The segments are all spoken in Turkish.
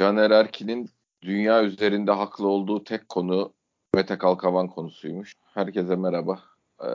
Caner Erkin'in dünya üzerinde haklı olduğu tek konu Mete Kalkavan konusuymuş. Herkese merhaba. Ee,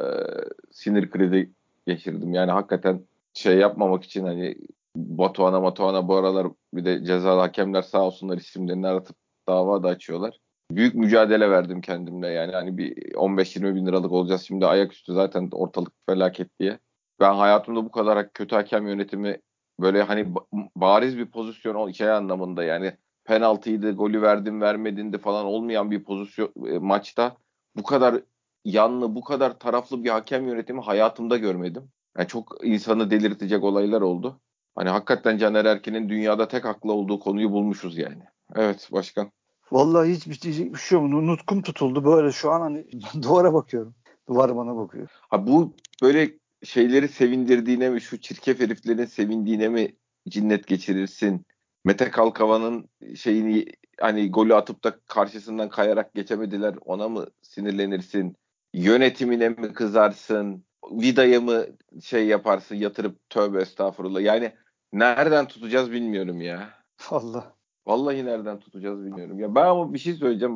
sinir krizi geçirdim. Yani hakikaten şey yapmamak için hani Batuhan'a Batuhan'a bu aralar bir de cezalı hakemler sağ olsunlar isimlerini aratıp dava da açıyorlar. Büyük mücadele verdim kendimle yani hani bir 15-20 bin liralık olacağız şimdi ayaküstü zaten ortalık felaket diye. Ben hayatımda bu kadar kötü hakem yönetimi böyle hani bariz bir pozisyon şey anlamında yani penaltıydı, golü verdin vermedin de falan olmayan bir pozisyon e, maçta bu kadar yanlı, bu kadar taraflı bir hakem yönetimi hayatımda görmedim. Yani çok insanı delirtecek olaylar oldu. Hani hakikaten Caner Erkin'in dünyada tek haklı olduğu konuyu bulmuşuz yani. Evet başkan. Vallahi hiç diyecek bir şey yok. Nutkum tutuldu böyle şu an hani duvara bakıyorum. Duvar bana bakıyor. Ha bu böyle şeyleri sevindirdiğine mi şu çirkef heriflerin sevindiğine mi cinnet geçirirsin? Mete Kalkavan'ın şeyini hani golü atıp da karşısından kayarak geçemediler ona mı sinirlenirsin? Yönetimine mi kızarsın? Vida'ya mı şey yaparsın yatırıp tövbe estağfurullah. Yani nereden tutacağız bilmiyorum ya. Allah. Vallahi nereden tutacağız bilmiyorum. Ya ben ama bir şey söyleyeceğim.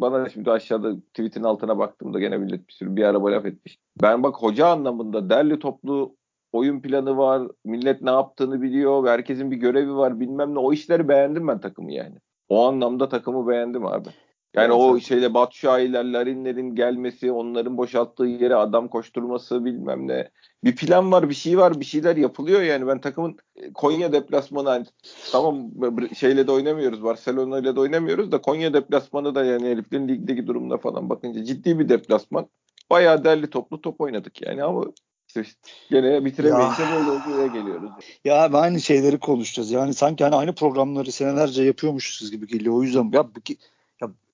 Bana şimdi aşağıda tweetin altına baktığımda gene millet bir sürü bir araba laf etmiş. Ben bak hoca anlamında derli toplu oyun planı var. Millet ne yaptığını biliyor. Herkesin bir görevi var bilmem ne. O işleri beğendim ben takımı yani. O anlamda takımı beğendim abi. Yani evet, o evet. şeyle Batshuayi'ler, Larinlerin gelmesi, onların boşalttığı yere adam koşturması bilmem ne. Bir plan var, bir şey var, bir şeyler yapılıyor yani. Ben takımın e, Konya deplasmanı hani, tamam şeyle de oynamıyoruz, Barcelona ile de oynamıyoruz da Konya deplasmanı da yani heriflerin ligdeki durumda falan bakınca ciddi bir deplasman. Bayağı derli toplu top oynadık yani ama işte, işte gene bitiremeyince böyle olduğuna geliyoruz. Ya aynı şeyleri konuşacağız. Yani sanki hani aynı programları senelerce yapıyormuşuz gibi geliyor. O yüzden ya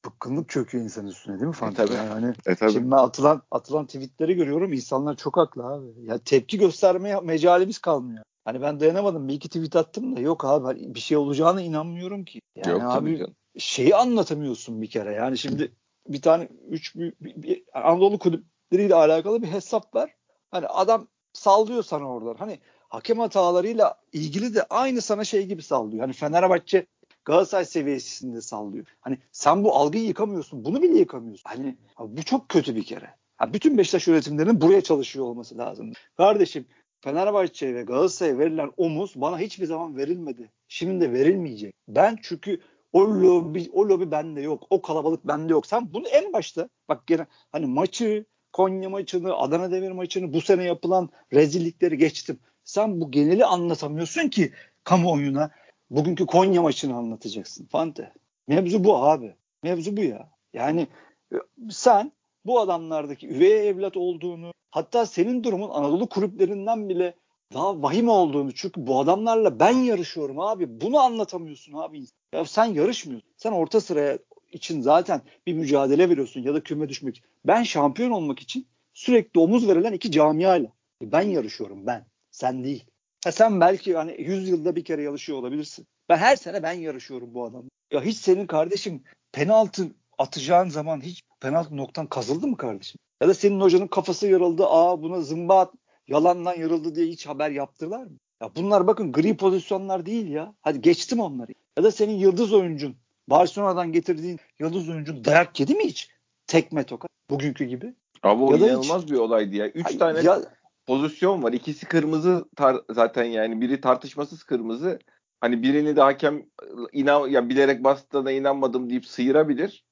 bıkkınlık çöküyor insanın üstüne değil mi Fanta? E, tabii. Yani e, tabii. Şimdi atılan atılan tweetleri görüyorum. İnsanlar çok haklı abi. Ya tepki göstermeye mecalimiz kalmıyor. Hani ben dayanamadım. Bir iki tweet attım da yok abi hani bir şey olacağına inanmıyorum ki. Yani yok, abi canım. şeyi anlatamıyorsun bir kere. Yani şimdi bir tane üç bir, bir, bir Anadolu kulüpleriyle alakalı bir hesap var. Hani adam sallıyor sana oradan. Hani hakem hatalarıyla ilgili de aynı sana şey gibi sallıyor. Hani Fenerbahçe Galatasaray seviyesinde sallıyor. Hani sen bu algıyı yıkamıyorsun. Bunu bile yıkamıyorsun. Hani bu çok kötü bir kere. Ha, bütün Beşiktaş yönetimlerinin buraya çalışıyor olması lazım. Kardeşim Fenerbahçe ve Galatasaray'a verilen omuz bana hiçbir zaman verilmedi. Şimdi de verilmeyecek. Ben çünkü o lobi, o lobi bende yok. O kalabalık bende yok. Sen bunu en başta bak gene hani maçı Konya maçını, Adana Demir maçını bu sene yapılan rezillikleri geçtim. Sen bu geneli anlatamıyorsun ki kamuoyuna bugünkü Konya maçını anlatacaksın Fante. Mevzu bu abi. Mevzu bu ya. Yani e, sen bu adamlardaki üvey evlat olduğunu hatta senin durumun Anadolu kulüplerinden bile daha vahim olduğunu çünkü bu adamlarla ben yarışıyorum abi. Bunu anlatamıyorsun abi. Ya sen yarışmıyorsun. Sen orta sıraya için zaten bir mücadele veriyorsun ya da küme düşmek. Ben şampiyon olmak için sürekli omuz verilen iki camiayla. Ben yarışıyorum ben. Sen değil. Ha sen belki hani 100 yılda bir kere yarışıyor olabilirsin. Ben her sene ben yarışıyorum bu adamla. Ya hiç senin kardeşim penaltı atacağın zaman hiç penaltı noktan kazıldı mı kardeşim? Ya da senin hocanın kafası yarıldı. Aa buna zımba at, yalandan yarıldı diye hiç haber yaptılar mı? Ya bunlar bakın gri pozisyonlar değil ya. Hadi geçtim onları. Ya da senin yıldız oyuncun Barcelona'dan getirdiğin yıldız oyuncun dayak yedi mi hiç? Tekme tokat. Bugünkü gibi. Abi o ya inanılmaz hiç... bir olaydı ya. Üç Ay, tane ya... pozisyon var. İkisi kırmızı tar- zaten yani. Biri tartışmasız kırmızı. Hani birini de hakem inan ya bilerek bastığına inanmadım deyip sıyırabilir.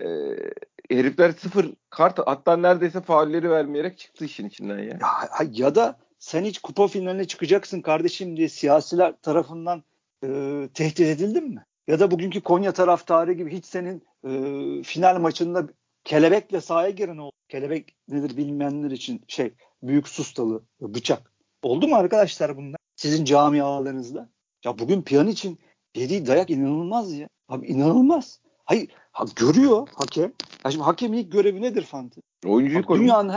Ee, herifler sıfır kart hatta neredeyse faulleri vermeyerek çıktı işin içinden ya. Ya, ya da sen hiç kupa finaline çıkacaksın kardeşim diye siyasiler tarafından e, tehdit edildin mi? Ya da bugünkü Konya taraftarı gibi hiç senin e, final maçında kelebekle sahaya giren oldu. Kelebek nedir bilmeyenler için şey büyük sustalı bıçak. Oldu mu arkadaşlar bunlar? Sizin camialarınızda? Ya bugün piyan için yediği dayak inanılmaz ya. Abi inanılmaz. Hayır ha, görüyor hakem. Ya şimdi hakemin ilk görevi nedir Fante? Oyuncuyu korumak. Dünyanın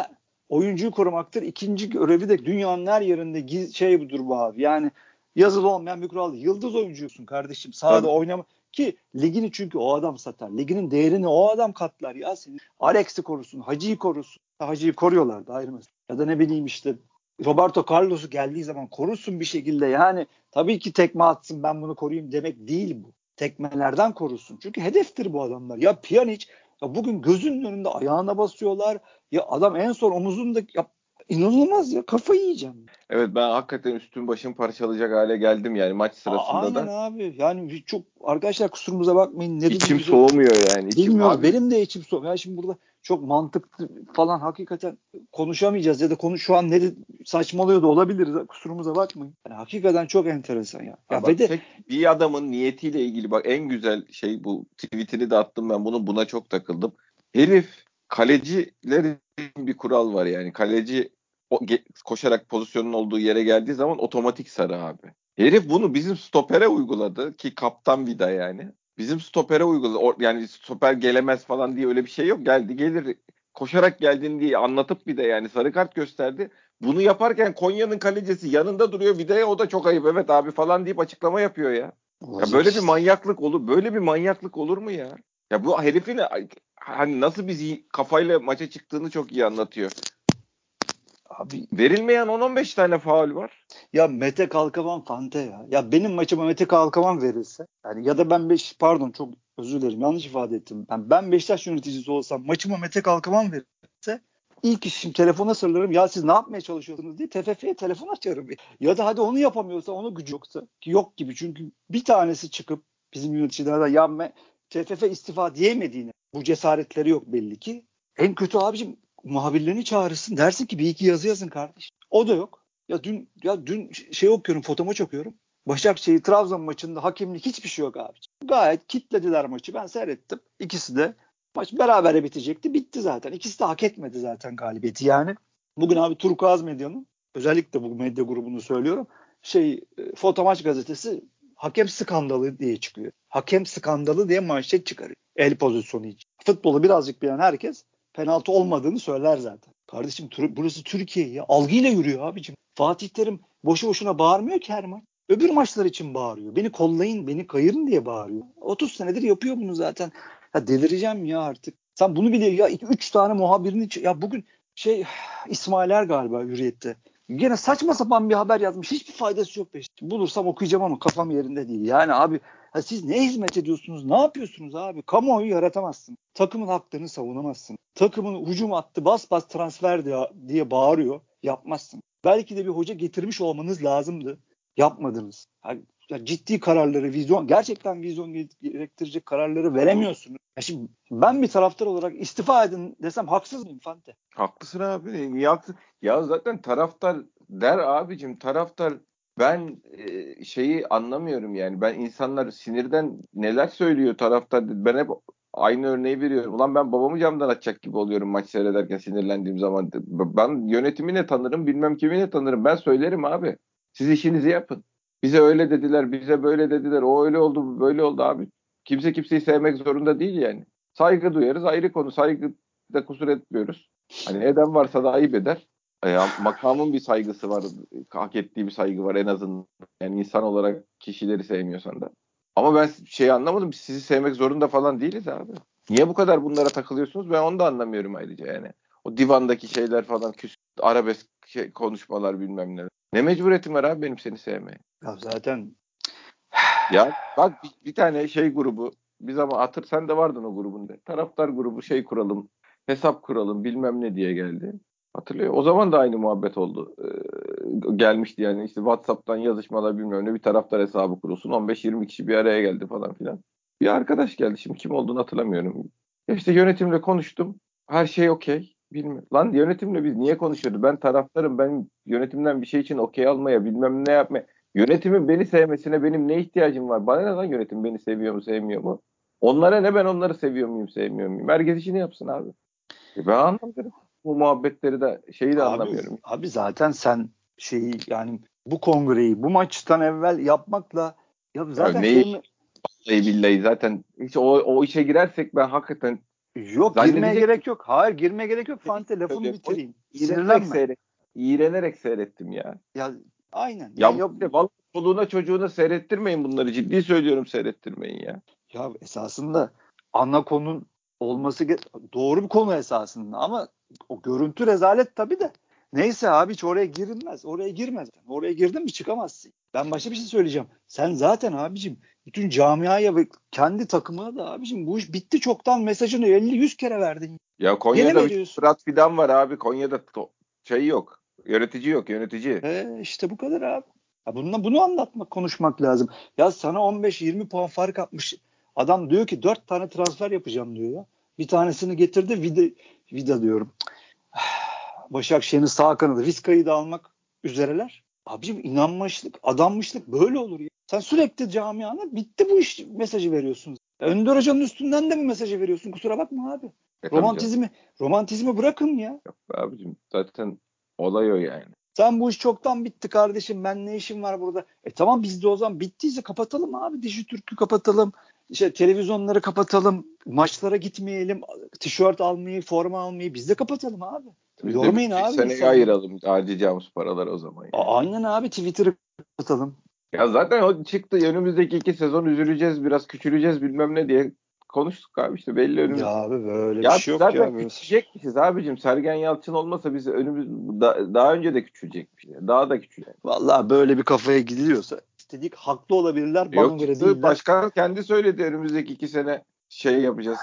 oyuncuyu korumaktır. İkinci görevi de dünyanın her yerinde giz, şey budur bu abi. Yani yazılı olmayan bir kural. Yıldız oyuncusun kardeşim. Sahada oynama ki ligini çünkü o adam satar. Liginin değerini o adam katlar ya senin. Alex'i korusun, Hacı'yı korusun. Hacı'yı koruyorlar da ayrı mesela. Ya da ne bileyim işte Roberto Carlos'u geldiği zaman korusun bir şekilde yani tabii ki tekme atsın ben bunu koruyayım demek değil bu. tekmelerden korusun. Çünkü hedeftir bu adamlar. Ya Pjanic ya bugün gözünün önünde ayağına basıyorlar. Ya adam en son omuzunda ya inanılmaz ya kafayı yiyeceğim. Evet ben hakikaten üstüm başım parçalayacak hale geldim yani maç sırasında Aynen da. Aynen abi. Yani çok arkadaşlar kusurumuza bakmayın. Ne içim soğumuyor yani. İçim Bilmiyorum. Abi. Benim de içim soğumuyor. Ya şimdi burada çok mantıklı falan hakikaten konuşamayacağız ya da konu şu an ne saçmalıyor da olabilir. Kusurumuza bakmayın. Yani hakikaten çok enteresan ya. ya bak, de, bir adamın niyetiyle ilgili bak en güzel şey bu tweetini de attım ben bunu buna çok takıldım. Herif kalecilerin bir kural var yani. Kaleci o, koşarak pozisyonun olduğu yere geldiği zaman otomatik sarı abi. Herif bunu bizim stopere uyguladı ki kaptan vida yani. Bizim stopere uyguladı. O, yani stoper gelemez falan diye öyle bir şey yok. Geldi gelir koşarak geldiğini diye anlatıp bir de yani sarı kart gösterdi. Bunu yaparken Konya'nın kalecisi yanında duruyor vidaya o da çok ayıp evet abi falan deyip açıklama yapıyor ya. Ya böyle bir manyaklık olur. Böyle bir manyaklık olur mu ya? Ya bu herifin hani nasıl bir kafayla maça çıktığını çok iyi anlatıyor. Abi verilmeyen 10-15 tane faul var. Ya Mete Kalkavan Fante ya. Ya benim maçıma Mete Kalkavan verilse yani ya da ben beş pardon çok özür dilerim yanlış ifade ettim. Ben ben Beşiktaş yöneticisi olsam maçıma Mete Kalkavan verilse ilk işim telefona sarılırım. Ya siz ne yapmaya çalışıyorsunuz diye TFF'ye telefon açarım. Ya da hadi onu yapamıyorsa onu gücü yoksa ki yok gibi çünkü bir tanesi çıkıp bizim yöneticilerden ya TFF istifa diyemediğini bu cesaretleri yok belli ki. En kötü abicim muhabirlerini çağırırsın. Dersin ki bir iki yazı yazın kardeş. O da yok. Ya dün ya dün şey okuyorum, fotomaç okuyorum. Başakşehir Trabzon maçında hakemlik hiçbir şey yok abi. Gayet kitlediler maçı. Ben seyrettim. İkisi de maç berabere bitecekti. Bitti zaten. İkisi de hak etmedi zaten galibiyeti yani. Bugün abi Turkuaz Medya'nın özellikle bu medya grubunu söylüyorum. Şey e, Fotomaç gazetesi hakem skandalı diye çıkıyor. Hakem skandalı diye manşet çıkarıyor. El pozisyonu için. Futbolu birazcık bilen herkes penaltı olmadığını söyler zaten. Kardeşim burası Türkiye ya. Algıyla yürüyor abicim. Fatih Terim boşu boşuna bağırmıyor ki her maç. Öbür maçlar için bağırıyor. Beni kollayın, beni kayırın diye bağırıyor. 30 senedir yapıyor bunu zaten. Ya delireceğim ya artık. Sen bunu biliyor ya 3 tane muhabirini ya bugün şey İsmailer galiba Hürriyet'te. Gene saçma sapan bir haber yazmış. Hiçbir faydası yok peşte. Bulursam okuyacağım ama kafam yerinde değil. Yani abi ha siz ne hizmet ediyorsunuz? Ne yapıyorsunuz abi? Kamuoyu yaratamazsın. Takımın haklarını savunamazsın. Takımın hücum attı bas bas transfer diye, diye bağırıyor. Yapmazsın. Belki de bir hoca getirmiş olmanız lazımdı. Yapmadınız. Ya ciddi kararları, vizyon, gerçekten vizyon gerektirecek kararları veremiyorsunuz. Ya şimdi ben bir taraftar olarak istifa edin desem haksız mıyım Fante? Haklısın abi. Haksız? Ya zaten taraftar der abicim taraftar ben e, şeyi anlamıyorum yani. Ben insanlar sinirden neler söylüyor taraftar. Ben hep aynı örneği veriyorum. Ulan ben babamı camdan açacak gibi oluyorum maç seyrederken sinirlendiğim zaman. Ben yönetimini tanırım bilmem kimini tanırım. Ben söylerim abi. Siz işinizi yapın. Bize öyle dediler, bize böyle dediler. O öyle oldu, böyle oldu abi. Kimse kimseyi sevmek zorunda değil yani. Saygı duyarız ayrı konu. Saygı da kusur etmiyoruz. Hani eden varsa da ayıp eder. E, makamın bir saygısı var. Hak ettiği bir saygı var en azından. Yani insan olarak kişileri sevmiyorsan da. Ama ben şey anlamadım. Biz sizi sevmek zorunda falan değiliz abi. Niye bu kadar bunlara takılıyorsunuz? Ben onu da anlamıyorum ayrıca yani. O divandaki şeyler falan küs, arabesk şey, konuşmalar bilmem ne. Ne mecburiyetim var abi benim seni sevmeye? Ya zaten ya bak bir, bir tane şey grubu bir zaman hatır sen de vardın o grubunda. Taraftar grubu şey kuralım, hesap kuralım bilmem ne diye geldi. Hatırlıyor. O zaman da aynı muhabbet oldu. Ee, gelmişti yani işte WhatsApp'tan yazışmalar bilmem ne bir taraftar hesabı kurulsun. 15-20 kişi bir araya geldi falan filan. Bir arkadaş geldi. Şimdi kim olduğunu hatırlamıyorum. İşte yönetimle konuştum. Her şey okey. Bilmiyorum. Lan yönetimle biz niye konuşuyoruz? Ben taraftarım. Ben yönetimden bir şey için okey almaya bilmem ne yapmaya. Yönetimin beni sevmesine benim ne ihtiyacım var? Bana ne lan yönetim beni seviyor mu sevmiyor mu? Onlara ne ben onları seviyor muyum sevmiyor muyum? Herkes işini yapsın abi. E ben anlamıyorum. Bu muhabbetleri de şeyi de abi, anlamıyorum. Abi zaten sen şeyi yani bu kongreyi bu maçtan evvel yapmakla ya zaten ya neyi, şey mi... Vallahi billahi zaten hiç o, o işe girersek ben hakikaten Yok girmeye gerek yok. Hayır girmeye gerek yok. Fante lafımı bitireyim. İğrenerek, seyret, İğrenerek seyrettim ya. Ya aynen. Ya yani yok. Vallahi çoluğuna çocuğuna seyrettirmeyin bunları. Ciddi söylüyorum seyrettirmeyin ya. Ya esasında ana konun olması doğru bir konu esasında ama o görüntü rezalet tabii de. Neyse abi hiç oraya girilmez. Oraya girmez. Oraya girdin mi çıkamazsın. Ben başka bir şey söyleyeceğim. Sen zaten abicim bütün camiaya ve kendi takımına da abicim bu iş bitti çoktan mesajını 50-100 kere verdin. Ya Konya'da bir Fırat Fidan var abi. Konya'da şey yok. Yönetici yok yönetici. E işte bu kadar abi. Ya bununla bunu anlatmak, konuşmak lazım. Ya sana 15-20 puan fark atmış. Adam diyor ki 4 tane transfer yapacağım diyor ya. Bir tanesini getirdi Vida, Vida diyorum. Başakşehir'in sağ kanadı Vizca'yı da almak üzereler. Abicim inanmışlık, adammışlık böyle olur ya. Sen sürekli camiana bitti bu iş mesajı veriyorsun. Önder Hoca'nın üstünden de mi mesajı veriyorsun? Kusura bakma abi. E, romantizmi, romantizmi bırakın ya. Yok abicim zaten olay o yani. Sen bu iş çoktan bitti kardeşim. Ben ne işim var burada? E tamam biz de o zaman bittiyse kapatalım abi. Dişi Türk'ü kapatalım. İşte televizyonları kapatalım. Maçlara gitmeyelim. Tişört almayı, forma almayı biz de kapatalım abi. Biz Yormayın de abi. Seneye ayıralım harcayacağımız paralar o zaman. Yani. Aynen abi Twitter'ı kapatalım. Ya zaten o çıktı. Önümüzdeki iki sezon üzüleceğiz, biraz küçüleceğiz bilmem ne diye konuştuk abi işte belli önümüz. Ya abi böyle ya bir şey yok zaten ya. Zaten küçülecekmişiz abicim. Sergen Yalçın olmasa biz önümüz da, daha önce de küçülecekmiş. Daha da küçülecek. Vallahi böyle bir kafaya gidiliyorsa istedik haklı olabilirler bana Yok, göre değiller. Başkan kendi söyledi önümüzdeki iki sene şey yapacağız.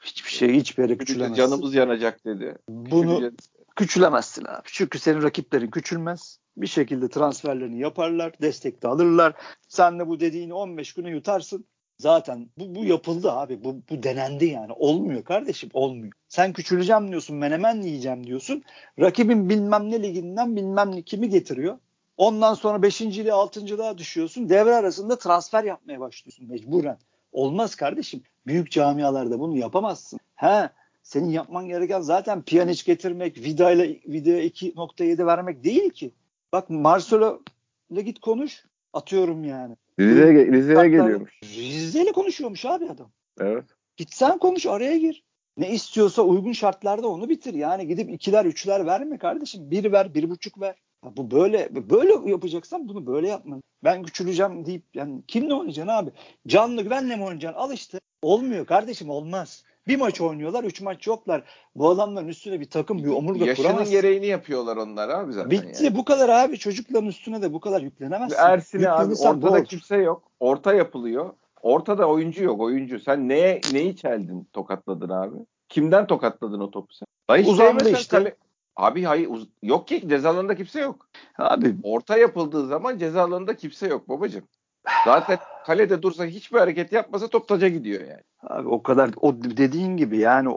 Hiçbir şey hiçbir yere küçülemez. Canımız yanacak dedi. Bunu küçülemezsin abi. Çünkü senin rakiplerin küçülmez. Bir şekilde transferlerini yaparlar. Destek de alırlar. Sen de bu dediğini 15 güne yutarsın. Zaten bu, bu yapıldı abi. Bu, bu denendi yani. Olmuyor kardeşim olmuyor. Sen küçüleceğim diyorsun menemen yiyeceğim diyorsun. Rakibin bilmem ne liginden bilmem ne kimi getiriyor. Ondan sonra 5. ile 6. daha düşüyorsun. Devre arasında transfer yapmaya başlıyorsun mecburen. Olmaz kardeşim. Büyük camialarda bunu yapamazsın. He, senin yapman gereken zaten Pjanic getirmek, Vida ile Vida'ya 2.7 vermek değil ki. Bak Marcelo ile git konuş. Atıyorum yani. Rize'ye Rize'ye geliyormuş. Rize'yle konuşuyormuş abi adam. Evet. Gitsen konuş araya gir. Ne istiyorsa uygun şartlarda onu bitir. Yani gidip ikiler üçler verme kardeşim. Bir ver, bir buçuk ver. Ya bu böyle böyle yapacaksan bunu böyle yapma. Ben küçüleceğim deyip yani kimle oynayacaksın abi? Canlı güvenle mi oynayacaksın? Al işte. Olmuyor kardeşim olmaz. Bir maç oynuyorlar, üç maç yoklar. Bu adamların üstüne bir takım, bir omurga Yaşının kuramaz. gereğini yapıyorlar onlar abi zaten. Bitti. Yani. Bu kadar abi. Çocukların üstüne de bu kadar yüklenemezsin. Ersin'e abi ortada kimse yok. Orta yapılıyor. Ortada oyuncu yok oyuncu. Sen neye neyi çeldin tokatladın abi? Kimden tokatladın o topu sen? Hiç Uzandı işte. Kale... Abi hayır yok ki ceza alanında kimse yok. Abi orta yapıldığı zaman ceza alanında kimse yok babacığım. Zaten kalede dursa hiçbir hareket yapmasa top taca gidiyor yani. Abi o kadar o dediğin gibi yani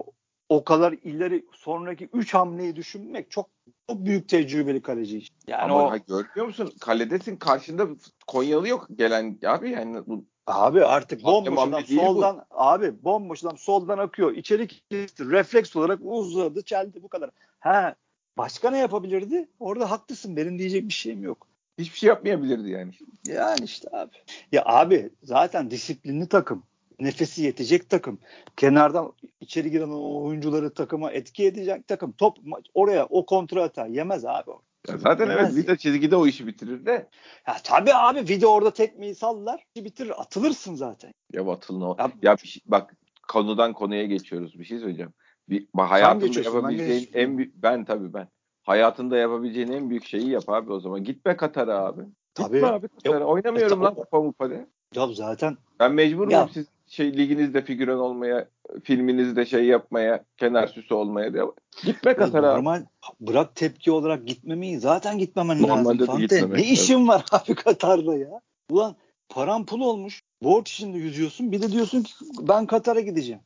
o, kadar ileri sonraki 3 hamleyi düşünmek çok çok büyük tecrübeli kaleci. Yani Ama o ha, görmüyor musun? Kaledesin karşında Konyalı yok gelen abi yani bu Abi artık bomboş adam soldan bu. abi bomboş adam soldan akıyor. İçeri kesti. Refleks olarak uzadı, çeldi bu kadar. Ha başka ne yapabilirdi? Orada haklısın. Benim diyecek bir şeyim yok. Hiçbir şey yapmayabilirdi yani. Yani işte abi. Ya abi zaten disiplinli takım. Nefesi yetecek takım. Kenardan içeri giren oyuncuları takıma etki edecek takım. Top oraya o kontra atar. Yemez abi. Ya zaten Yemez evet Vida çizgide o işi bitirir de. Ya tabii abi Vida orada tekmeyi sallar. Bitirir atılırsın zaten. Ya atılın o. Ya, ya şey, bak konudan konuya geçiyoruz. Bir şey söyleyeceğim. Bir, hayatımda yapabileceğin en büyük ben tabii ben hayatında yapabileceğin en büyük şeyi yap abi o zaman. Gitme Katar'a abi. Tabii. Gitme abi Katar'a. Oynamıyorum e, lan kupa mupa de. Ya zaten. Ben mecburum ya. siz şey liginizde figüran olmaya, filminizde şey yapmaya, kenar süsü olmaya diye. Gitme Katar'a. Normal bırak tepki olarak gitmemeyi zaten gitmemen Normalde lazım. Fante. Ne işin var abi Katar'da ya? Ulan param pul olmuş. Borç içinde yüzüyorsun. Bir de diyorsun ki ben Katar'a gideceğim.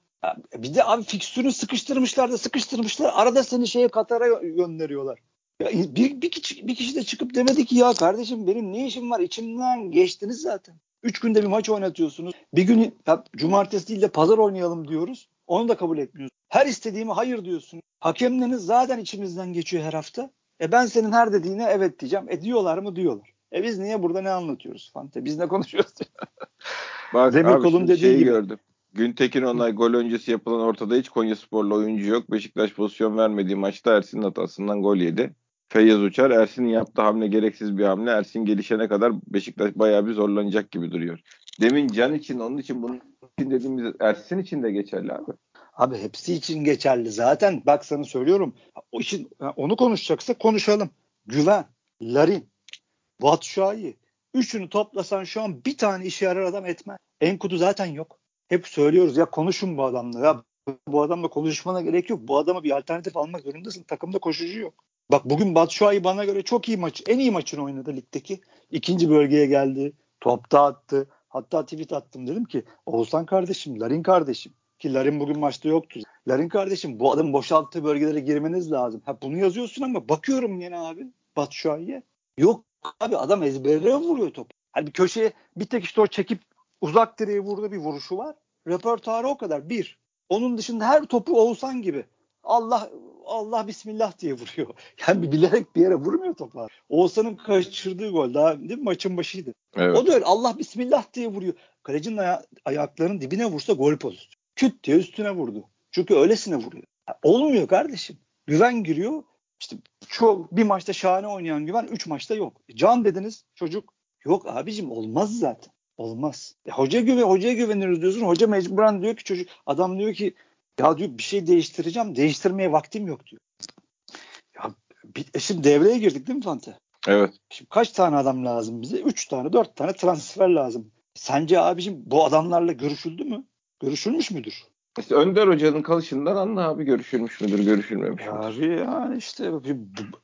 Bir de abi fikstürü sıkıştırmışlar da sıkıştırmışlar. Arada seni şeye Katar'a gönderiyorlar. Ya bir, bir, kişi, bir kişi de çıkıp demedi ki ya kardeşim benim ne işim var içimden geçtiniz zaten. Üç günde bir maç oynatıyorsunuz. Bir gün ya, cumartesi değil de pazar oynayalım diyoruz. Onu da kabul etmiyorsun. Her istediğime hayır diyorsun. Hakemleriniz zaten içimizden geçiyor her hafta. E ben senin her dediğine evet diyeceğim. E diyorlar mı diyorlar. E biz niye burada ne anlatıyoruz Fante? Biz ne konuşuyoruz? Bak Demir abi, kolun dediği şeyi gibi. gördüm. Güntekin Onay gol öncesi yapılan ortada hiç Konya Sporlu oyuncu yok. Beşiktaş pozisyon vermediği maçta Ersin'in hatasından gol yedi. Feyyaz Uçar Ersin'in yaptığı hamle gereksiz bir hamle. Ersin gelişene kadar Beşiktaş bayağı bir zorlanacak gibi duruyor. Demin Can için onun için bunun için dediğimiz Ersin için de geçerli abi. Abi hepsi için geçerli. Zaten bak sana söylüyorum. O için onu konuşacaksa konuşalım. Güven, Larin, Batshuayi. Üçünü toplasan şu an bir tane işe yarar adam etmez. Enkudu zaten yok. Hep söylüyoruz ya konuşun bu adamla. Ya bu adamla konuşmana gerek yok. Bu adama bir alternatif almak zorundasın. Takımda koşucu yok. Bak bugün Batshuayi bana göre çok iyi maç. En iyi maçını oynadı ligdeki. İkinci bölgeye geldi. Topta attı. Hatta tweet attım dedim ki Oğuzhan kardeşim, Larin kardeşim. Ki Larin bugün maçta yoktu. Larin kardeşim bu adamın boşalttığı bölgelere girmeniz lazım. Ha bunu yazıyorsun ama bakıyorum yine abi Batshuayi'ye. Yok abi adam ezberine vuruyor topu. Hani bir köşeye bir tek işte o çekip uzak direğe vurdu bir vuruşu var. Röportajı o kadar. Bir. Onun dışında her topu Oğuzhan gibi. Allah Allah bismillah diye vuruyor. Yani bilerek bir yere vurmuyor topu. Oğuzhan'ın kaçırdığı gol daha değil mi? Maçın başıydı. Evet. O da öyle Allah bismillah diye vuruyor. Kalecinin aya- ayaklarının dibine vursa gol pozisyonu. Küt diye üstüne vurdu. Çünkü öylesine vuruyor. Yani olmuyor kardeşim. Güven giriyor. İşte çok bir maçta şahane oynayan güven üç maçta yok. Can dediniz çocuk. Yok abicim olmaz zaten. Olmaz. E, hoca güve hocaya güveniriz diyorsun. Hoca mecburen diyor ki çocuk adam diyor ki ya diyor bir şey değiştireceğim. Değiştirmeye vaktim yok diyor. Ya bir, e şimdi devreye girdik değil mi Fante? Evet. Şimdi kaç tane adam lazım bize? Üç tane, dört tane transfer lazım. Sence abicim bu adamlarla görüşüldü mü? Görüşülmüş müdür? İşte Önder Hoca'nın kalışından anla abi görüşülmüş müdür, görüşülmemiş? Abi yani işte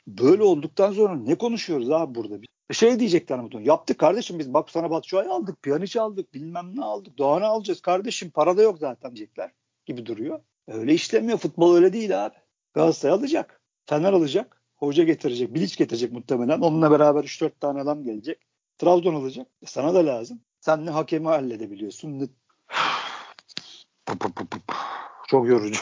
böyle olduktan sonra ne konuşuyoruz abi burada? Şey diyecekler muhtemelen. Yaptık kardeşim biz bak sana Batshuayi aldık, Pjanic aldık, bilmem ne aldık. Doğan'ı alacağız kardeşim para da yok zaten diyecekler gibi duruyor. Öyle işlemiyor. Futbol öyle değil abi. Galatasaray alacak. Fener alacak. Hoca getirecek. Bilic getirecek muhtemelen. Onunla beraber 3-4 tane adam gelecek. Trabzon alacak. E sana da lazım. Sen ne hakemi halledebiliyorsun ne... Çok yorucu.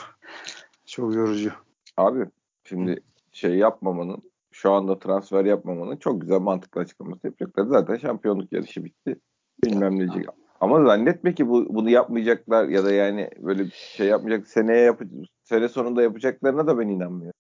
Çok yorucu. Abi şimdi şey yapmamanın şu anda transfer yapmamanın çok güzel mantıklı açıklaması yapacaklar. Zaten şampiyonluk yarışı bitti. Bilmem ne diyecek. Ama zannetme ki bu, bunu yapmayacaklar ya da yani böyle bir şey yapmayacak seneye yap sene sonunda yapacaklarına da ben inanmıyorum.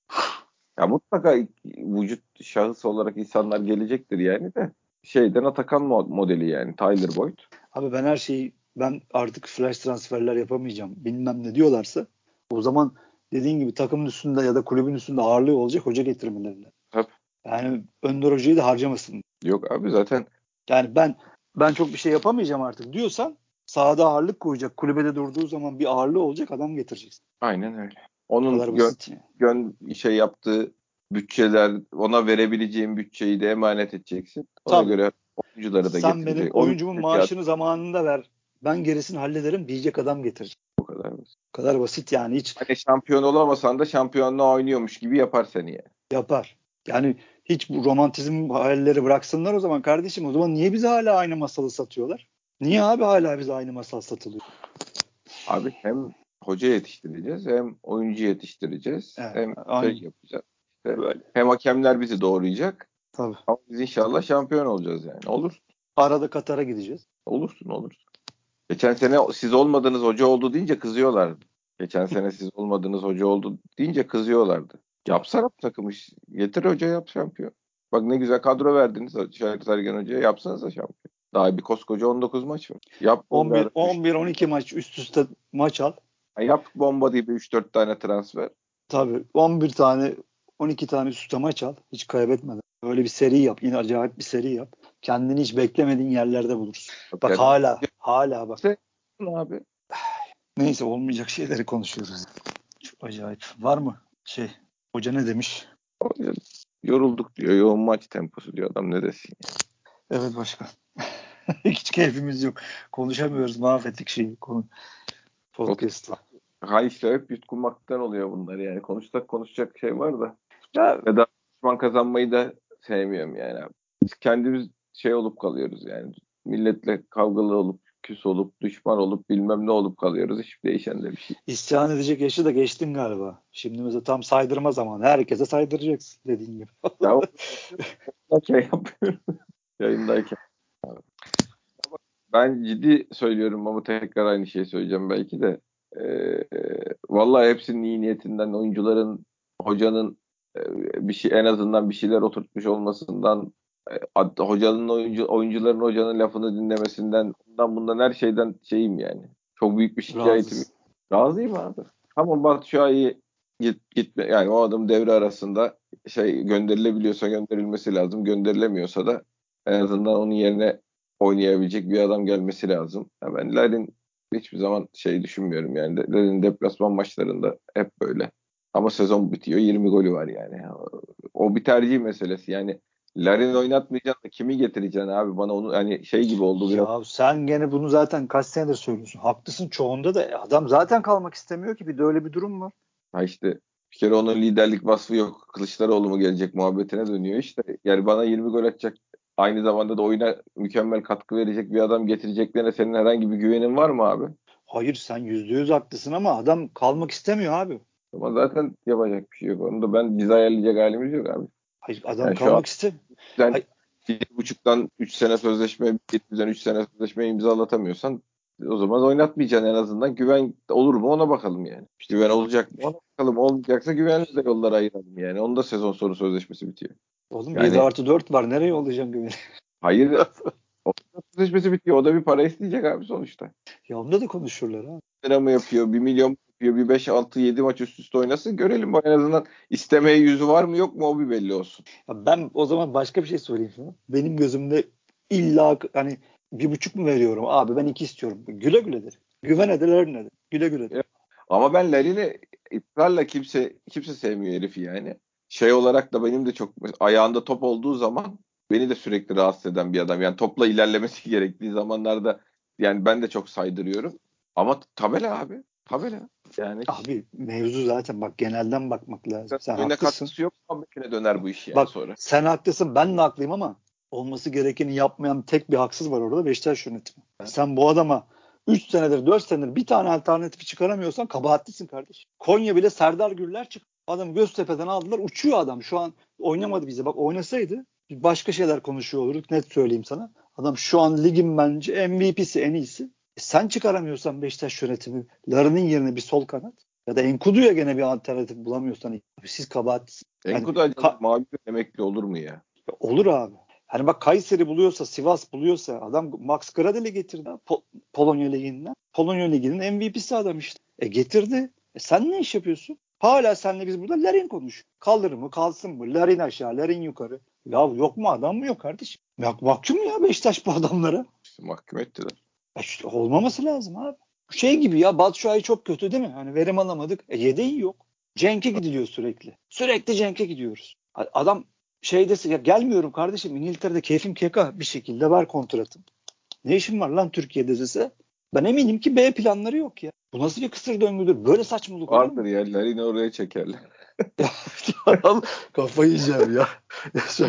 Ya mutlaka vücut şahıs olarak insanlar gelecektir yani de şeyden Atakan modeli yani Tyler Boyd. Abi ben her şeyi ben artık flash transferler yapamayacağım bilmem ne diyorlarsa o zaman dediğin gibi takımın üstünde ya da kulübün üstünde ağırlığı olacak hoca getirmelerine. Tabii. Yani Önder Hoca'yı da harcamasın. Yok abi zaten. Yani ben ben çok bir şey yapamayacağım artık diyorsan sahada ağırlık koyacak. Kulübede durduğu zaman bir ağırlığı olacak adam getireceksin. Aynen öyle. Onun gön, gön şey yaptığı bütçeler ona verebileceğin bütçeyi de emanet edeceksin. Ona Tabii. göre oyuncuları da Sen benim oyuncumun Oyuncu maaşını zamanında ver. Ben gerisini hallederim diyecek adam getirecek. Bu kadar basit. Bu kadar basit yani hiç. Hani şampiyon olamasan da şampiyonluğa oynuyormuş gibi yapar seni yani. Yapar. Yani hiç bu romantizm hayalleri bıraksınlar o zaman kardeşim. O zaman niye bize hala aynı masalı satıyorlar? Niye abi hala bize aynı masal satılıyor? Abi hem hoca yetiştireceğiz hem oyuncu yetiştireceğiz evet, hem aynen. şey yapacağız. İşte Böyle. Hem hakemler bizi doğrayacak. Tabii. Ama biz inşallah şampiyon olacağız yani. Olur. Arada Katar'a gideceğiz. Olursun olursun. Geçen sene siz olmadığınız hoca oldu deyince kızıyorlardı. Geçen sene siz olmadığınız hoca oldu deyince kızıyorlardı. Yapsana bu takımı. Getir hoca yap şampiyon. Bak ne güzel kadro verdiniz Şahit Sergen Hoca'ya. Yapsanız da şampiyon. Daha bir koskoca 19 maç var. Yap 11 11 12 maç üst üste maç al. Yap bomba gibi 3-4 tane transfer. Tabii 11 tane 12 tane üst üste maç al. Hiç kaybetmeden. Öyle bir seri yap. Yine acayip bir seri yap. Kendini hiç beklemediğin yerlerde bulursun. Bak yani, hala hala bak. Abi. Neyse olmayacak şeyleri konuşuyoruz. Çok acayip. Var mı şey Hoca ne demiş? Yorulduk diyor. Yoğun maç temposu diyor adam ne desin. Evet başkan. Hiç keyfimiz yok. Konuşamıyoruz. Mahvettik şeyi. Konu. Podcast'ı. Ha işte hep yutkunmaktan oluyor bunlar yani. Konuşsak konuşacak şey var da. Ya, ya da düşman kazanmayı da sevmiyorum yani. Biz kendimiz şey olup kalıyoruz yani. Milletle kavgalı olup küs olup düşman olup bilmem ne olup kalıyoruz. Hiçbir değişen de bir şey. İsyan edecek yaşı da geçtin galiba. Şimdi mesela tam saydırma zamanı. Herkese saydıracaksın dediğin gibi. ya o şey yapıyorum. Yayındayken. Ben ciddi söylüyorum ama tekrar aynı şeyi söyleyeceğim belki de. Ee, vallahi hepsinin iyi niyetinden oyuncuların, hocanın e, bir şey en azından bir şeyler oturtmuş olmasından hocanın oyuncu oyuncuların hocanın lafını dinlemesinden bundan bundan her şeyden şeyim yani. Çok büyük bir şikayetim. Razı. Razıyım abi. Ama Şahin git, gitme yani o adam devre arasında şey gönderilebiliyorsa gönderilmesi lazım. Gönderilemiyorsa da En azından onun yerine oynayabilecek bir adam gelmesi lazım. Ya ben Larin hiçbir zaman şey düşünmüyorum yani. Larin deplasman maçlarında hep böyle. Ama sezon bitiyor 20 golü var yani. O bir tercih meselesi. Yani Larin oynatmayacaksın da kimi getireceksin abi? Bana onu hani şey gibi oldu biraz. Ya sen gene bunu zaten kaç senedir söylüyorsun. Haklısın çoğunda da adam zaten kalmak istemiyor ki bir de öyle bir durum var. Ha işte bir kere onun liderlik vasfı yok. Kılıçdaroğlu mu gelecek muhabbetine dönüyor işte. Yani bana 20 gol atacak aynı zamanda da oyuna mükemmel katkı verecek bir adam getireceklerine senin herhangi bir güvenin var mı abi? Hayır sen yüzde yüz haklısın ama adam kalmak istemiyor abi. Ama zaten yapacak bir şey yok. Onu da ben biz ayarlayacak halimiz yok abi. Hayır adam yani kalmak istemiyor. Sen buçuktan üç sene sözleşme, yetmeden üç sene sözleşme imzalatamıyorsan o zaman oynatmayacaksın en azından. Güven olur mu ona bakalım yani. İşte güven olacak mı ona bakalım. Olmayacaksa güvenli de yollara ayıralım yani. Onun da sezon sonu sözleşmesi bitiyor. Oğlum yani, 7 artı 4 var. Nereye olacaksın güveni? Hayır. sözleşmesi bitiyor. O da bir para isteyecek abi sonuçta. Ya onda da konuşurlar ha. Lira mı yapıyor? 1 milyon yapıyor? Bir 5, 6, 7 maç üst üste oynasın. Görelim en azından istemeye yüzü var mı yok mu o bir belli olsun. Ben o zaman başka bir şey söyleyeyim sana. Benim gözümde illa hani bir buçuk mu veriyorum? Abi ben iki istiyorum. Güle güledir. Güven ederler nedir? Güle güledir. Ama ben Larin'i ısrarla kimse kimse sevmiyor herifi yani. Şey olarak da benim de çok ayağında top olduğu zaman beni de sürekli rahatsız eden bir adam. Yani topla ilerlemesi gerektiği zamanlarda yani ben de çok saydırıyorum. Ama tabela abi. Tabela. Yani abi mevzu zaten bak genelden bakmak lazım. Sen Öne haklısın. katkısı yok muhabbetine döner bu iş yani bak, sonra. Sen haklısın ben de haklıyım ama olması gerekeni yapmayan tek bir haksız var orada Beşiktaş yönetimi. Sen bu adama 3 senedir 4 senedir bir tane alternatifi çıkaramıyorsan kabahatlisin kardeş. Konya bile Serdar Gürler çık. Adam Göztepe'den aldılar uçuyor adam. Şu an oynamadı bize. Bak oynasaydı başka şeyler konuşuyor olurduk net söyleyeyim sana. Adam şu an ligin bence MVP'si en iyisi. Sen çıkaramıyorsan Beşiktaş yönetimi Ları'nın yerine bir sol kanat ya da Enkudu'ya gene bir alternatif bulamıyorsan siz kabahat. Enkudu yani, ka- mavi emekli olur mu ya? Olur abi. Hani bak Kayseri buluyorsa, Sivas buluyorsa adam Max Gradel'i getirdi po- Polonya Ligi'nden. Polonya Ligi'nin MVP'si adam işte. E getirdi. E sen ne iş yapıyorsun? Hala senle biz burada Larin konuş. Kalır mı kalsın mı? Larin aşağı, Larin yukarı. Ya yok mu adam mı yok kardeşim? Ya, mahkum ya Beşiktaş bu adamlara. İşte mahkum ettiler. E işte olmaması lazım abi. Şey gibi ya Batshuayi çok kötü değil mi? Hani verim alamadık. E yedeği yok. Cenk'e gidiliyor sürekli. Sürekli Cenk'e gidiyoruz. Adam şeyde ya gelmiyorum kardeşim İngiltere'de keyfim keka bir şekilde var kontratım. Ne işim var lan Türkiye'de dese? Ben eminim ki B planları yok ya. Bu nasıl bir kısır döngüdür? Böyle saçmalık Vardır yerler yine oraya çekerler. Kafayı yiyeceğim ya.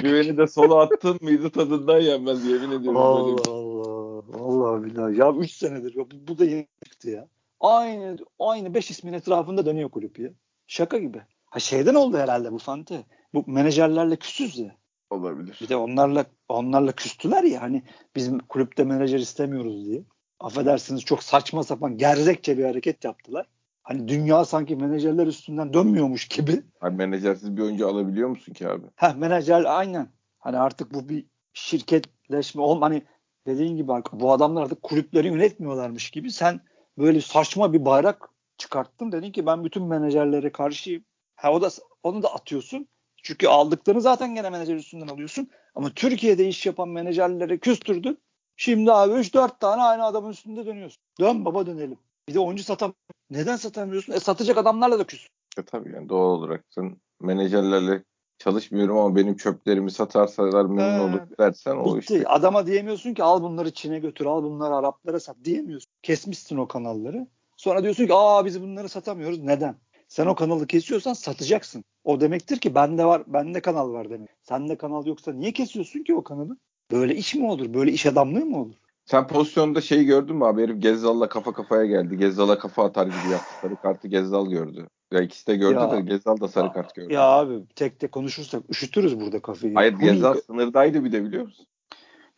Güveni de sola attın mıydı tadından yenmez yemin ediyorum. Allah Allah. Vallahi billahi. Ya 3 senedir. Ya, bu, bu da yeni çıktı ya. Aynı aynı 5 ismin etrafında dönüyor kulüp ya. Şaka gibi. Ha şeyden oldu herhalde bu Fante. Bu menajerlerle küsüz ya. Olabilir. Bir de onlarla onlarla küstüler ya hani bizim kulüpte menajer istemiyoruz diye. Affedersiniz çok saçma sapan gerzekçe bir hareket yaptılar. Hani dünya sanki menajerler üstünden dönmüyormuş gibi. Abi menajersiz bir oyuncu alabiliyor musun ki abi? Ha menajer aynen. Hani artık bu bir şirketleşme ol hani dediğin gibi bu adamlar artık kulüpleri yönetmiyorlarmış gibi sen böyle saçma bir bayrak çıkarttın dedin ki ben bütün menajerlere karşıyım. Ha o da onu da atıyorsun. Çünkü aldıklarını zaten gene menajer üstünden alıyorsun. Ama Türkiye'de iş yapan menajerleri küstürdün. Şimdi abi 3-4 tane aynı adamın üstünde dönüyorsun. Dön baba dönelim. Bir de oyuncu satam. Neden satamıyorsun? E satacak adamlarla da küs. E tabii yani doğal olarak sen menajerlerle çalışmıyorum ama benim çöplerimi satarsalar memnun olur dersen o bitti. işte. Adama diyemiyorsun ki al bunları Çin'e götür, al bunları Araplara sat diyemiyorsun. Kesmişsin o kanalları. Sonra diyorsun ki aa biz bunları satamıyoruz. Neden? Sen o kanalı kesiyorsan satacaksın. O demektir ki bende var, bende kanal var demek. Sende kanal yoksa niye kesiyorsun ki o kanalı? Böyle iş mi olur? Böyle iş adamlığı mı olur? Sen pozisyonda şeyi gördün mü abi? Herif Gezzal'la kafa kafaya geldi. Gezzal'a kafa atar gibi yaptı. Sarı kartı Gezzal gördü. Ya ikisi de gördü ya, de Gezzal da sarı kart gördü. Ya abi tek tek konuşursak üşütürüz burada kafayı. Hayır Gezzal sınırdaydı bir de biliyor musun?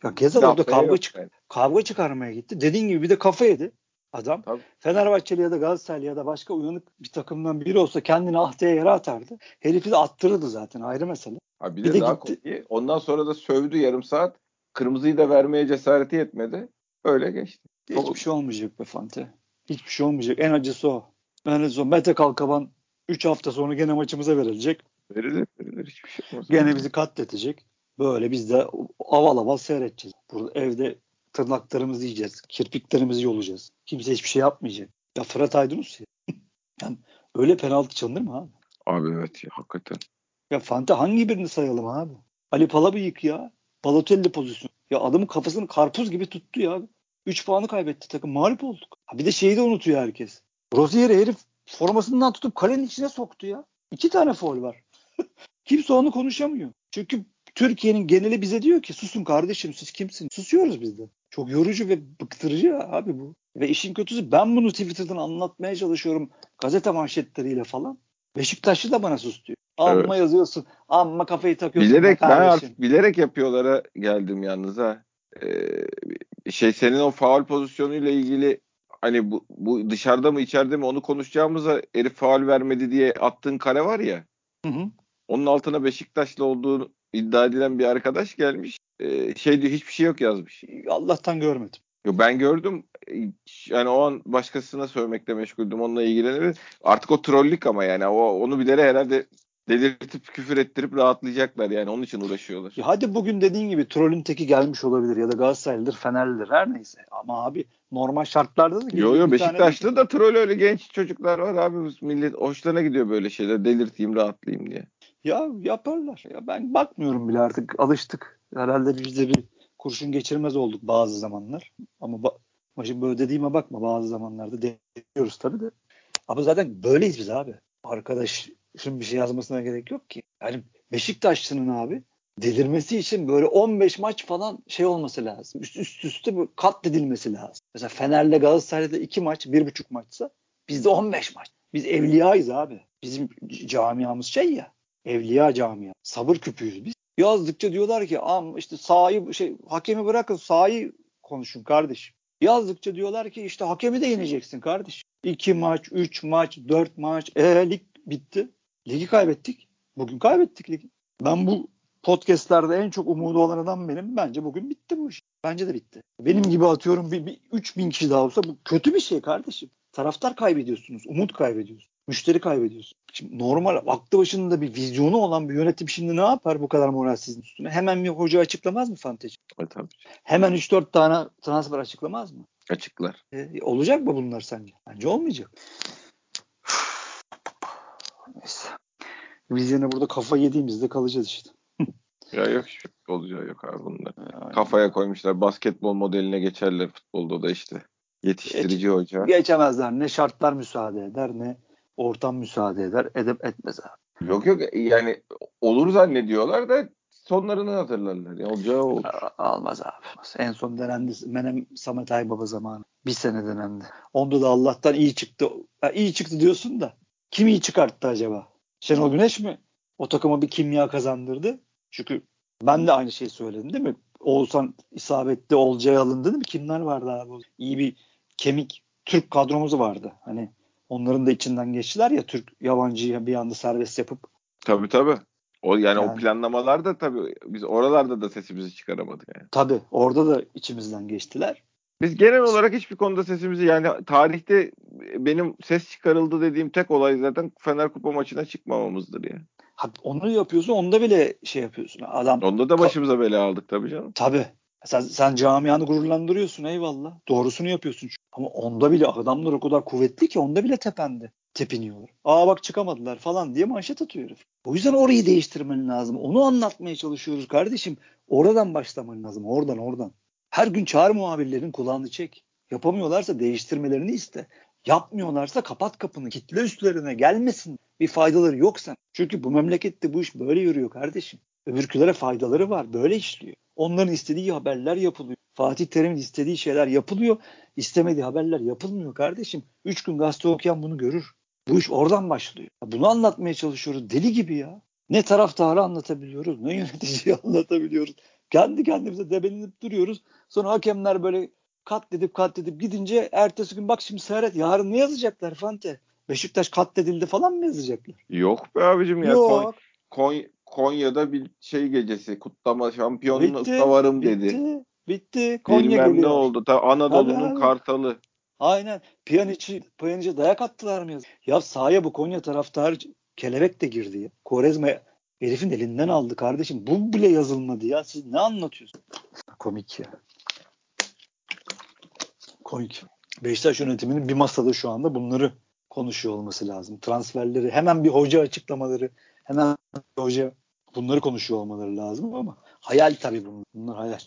Ya Gezzal orada kavga, çık yani. kavga çıkarmaya gitti. Dediğin gibi bir de kafa yedi adam. Tabii. Fenerbahçeli ya da Galatasaraylı ya da başka uyanık bir takımdan biri olsa kendini ahtaya yere atardı. Herifi de attırırdı zaten ayrı mesele. Ha bir, bir de, de daha gitti. Komik. Ondan sonra da sövdü yarım saat. Kırmızıyı da vermeye cesareti yetmedi. Öyle geçti. Hiçbir Çok... şey olmayacak be Fante. Hiçbir şey olmayacak. En acısı o. O. Mete Kalkaban 3 hafta sonra gene maçımıza verilecek. Verilir verilir hiçbir şey olmaz. Gene bizi katletecek. Böyle biz de aval aval seyredeceğiz. Burada evde tırnaklarımızı yiyeceğiz. Kirpiklerimizi yolacağız. Kimse hiçbir şey yapmayacak. Ya Fırat Aydınus ya. yani öyle penaltı çalınır mı abi? Abi evet ya hakikaten. Ya Fante hangi birini sayalım abi? Ali Palabıyık ya. Balotelli pozisyon. Ya adamın kafasını karpuz gibi tuttu ya. 3 puanı kaybetti takım. Mağlup olduk. Ha bir de şeyi de unutuyor herkes. Rozier'i herif formasından tutup kalenin içine soktu ya. İki tane foul var. Kimse onu konuşamıyor. Çünkü Türkiye'nin geneli bize diyor ki susun kardeşim siz kimsiniz? Susuyoruz biz de. Çok yorucu ve bıktırıcı abi bu. Ve işin kötüsü ben bunu Twitter'dan anlatmaya çalışıyorum gazete manşetleriyle falan. Beşiktaşlı da bana sus diyor. Amma evet. yazıyorsun. Amma kafayı takıyorsun. Bilerek ben artık bilerek yapıyorlara geldim yalnız ha. Ee, şey senin o faul pozisyonuyla ilgili hani bu, bu dışarıda mı içeride mi onu konuşacağımıza herif faul vermedi diye attığın kare var ya. Hı hı. Onun altına Beşiktaşlı olduğu iddia edilen bir arkadaş gelmiş. Ee, şey diyor hiçbir şey yok yazmış. Allah'tan görmedim. Yo, ben gördüm. Yani o an başkasına söylemekle meşguldüm. Onunla ilgilenir. Artık o trollük ama yani o onu bilere herhalde delirtip küfür ettirip rahatlayacaklar yani onun için uğraşıyorlar. Ya hadi bugün dediğin gibi trollün teki gelmiş olabilir ya da Galatasaraylıdır, Fenerlidir her neyse. Ama abi normal şartlarda da Yo yo Beşiktaş'ta da troll öyle genç çocuklar var abi millet hoşlarına gidiyor böyle şeyler delirteyim rahatlayayım diye. Ya yaparlar. Ya ben bakmıyorum bile artık alıştık. Herhalde biz de bir kurşun geçirmez olduk bazı zamanlar. Ama ba- şimdi böyle dediğime bakma bazı zamanlarda deniyoruz tabii de. Ama zaten böyleyiz biz abi. Arkadaş şimdi bir şey yazmasına gerek yok ki. Yani Beşiktaşlı'nın abi delirmesi için böyle 15 maç falan şey olması lazım. Üst, üst üste kat katledilmesi lazım. Mesela Fener'le Galatasaray'da 2 maç, 1,5 maçsa bizde 15 maç. Biz evliyayız abi. Bizim camiamız şey ya. Evliya camia. Sabır küpüyüz biz. Yazdıkça diyorlar ki am işte sahayı şey hakemi bırakın sahayı konuşun kardeşim. Yazdıkça diyorlar ki işte hakemi de yeneceksin kardeş. 2 maç, 3 maç, 4 maç. E lig bitti. Ligi kaybettik. Bugün kaybettik ligi. Ben bu podcastlerde en çok umudu olan adam benim. Bence bugün bitti bu iş. Bence de bitti. Benim gibi atıyorum bir, bir 3000 kişi daha olsa bu kötü bir şey kardeşim. Taraftar kaybediyorsunuz. Umut kaybediyorsunuz. Müşteri kaybediyorsun. Şimdi normal aklı başında bir vizyonu olan bir yönetim şimdi ne yapar bu kadar moralsizin üstüne? Hemen bir hoca açıklamaz mı fantezi? Evet, tabii. Hemen 3-4 tane transfer açıklamaz mı? Açıklar. E, olacak mı bunlar sence? Bence olmayacak. Neyse. Biz yine burada kafa yediğimizde kalacağız işte. ya yok hiçbir olacağı yok abi bunlar. Yani. Kafaya koymuşlar basketbol modeline geçerler futbolda da işte. Yetiştirici Geç, hoca. Geçemezler. Ne şartlar müsaade eder ne ortam müsaade eder. Edep etmez abi. Yok yok yani olur zannediyorlar da sonlarını hatırlarlar. Ya, olacağı olur. Almaz abi. En son denendi Menem Samet Aybaba zamanı. Bir sene denendi. Onda da Allah'tan iyi çıktı. Ha, iyi çıktı diyorsun da kim iyi çıkarttı acaba? Şenol Güneş mi? O takıma bir kimya kazandırdı. Çünkü ben de aynı şeyi söyledim değil mi? Oğuzhan isabetli Olcay alındı değil mi? Kimler vardı abi? İyi bir kemik Türk kadromuz vardı. Hani onların da içinden geçtiler ya Türk yabancıyı bir anda serbest yapıp. Tabii tabii. O yani, yani o planlamalarda tabii biz oralarda da sesimizi çıkaramadık yani. Tabii orada da içimizden geçtiler. Biz genel olarak hiçbir konuda sesimizi yani tarihte benim ses çıkarıldı dediğim tek olay zaten Fener Kupa maçına çıkmamamızdır ya. Yani. Ha, onu yapıyorsun onda bile şey yapıyorsun. Adam Onda da başımıza bela aldık tabii canım. Tabii. Sen, sen camianı gururlandırıyorsun eyvallah. Doğrusunu yapıyorsun. Ama onda bile adamlar o kadar kuvvetli ki onda bile tependi. Tepiniyorlar. Aa bak çıkamadılar falan diye manşet atıyor herif. O yüzden orayı değiştirmen lazım. Onu anlatmaya çalışıyoruz kardeşim. Oradan başlaman lazım. Oradan oradan. Her gün çağır muhabirlerin kulağını çek. Yapamıyorlarsa değiştirmelerini iste. Yapmıyorlarsa kapat kapını. Kitle üstlerine gelmesin. Bir faydaları yoksa. Çünkü bu memlekette bu iş böyle yürüyor kardeşim. Öbürkülere faydaları var. Böyle işliyor. Onların istediği haberler yapılıyor. Fatih Terim'in istediği şeyler yapılıyor. İstemediği haberler yapılmıyor kardeşim. Üç gün gazete okuyan bunu görür. Bu iş oradan başlıyor. Bunu anlatmaya çalışıyoruz. Deli gibi ya. Ne taraftarı anlatabiliyoruz, ne yöneticiyi anlatabiliyoruz. Kendi kendimize debelenip duruyoruz. Sonra hakemler böyle katledip katledip gidince ertesi gün bak şimdi seyret yarın ne yazacaklar Fante? Beşiktaş katledildi falan mı yazacaklar? Yok be abicim ya. Yok. Kon- Konya'da bir şey gecesi kutlama şampiyonlukta varım bitti, dedi. Bitti. Konya Bilmem geliyor. ne oldu. Ta Anadolu'nun kartalı. Aynen. Piyaniçi, Piyaniç'e dayak attılar mı? Ya sahaya bu Konya taraftarı kelebek de girdi ya. Korezma Herifin elinden aldı kardeşim. Bu bile yazılmadı ya. Siz ne anlatıyorsunuz? Komik ya. Komik. Beşiktaş yönetiminin bir masada şu anda bunları konuşuyor olması lazım. Transferleri hemen bir hoca açıklamaları hemen bir hoca bunları konuşuyor olmaları lazım ama hayal tabii bunlar. Bunlar hayal.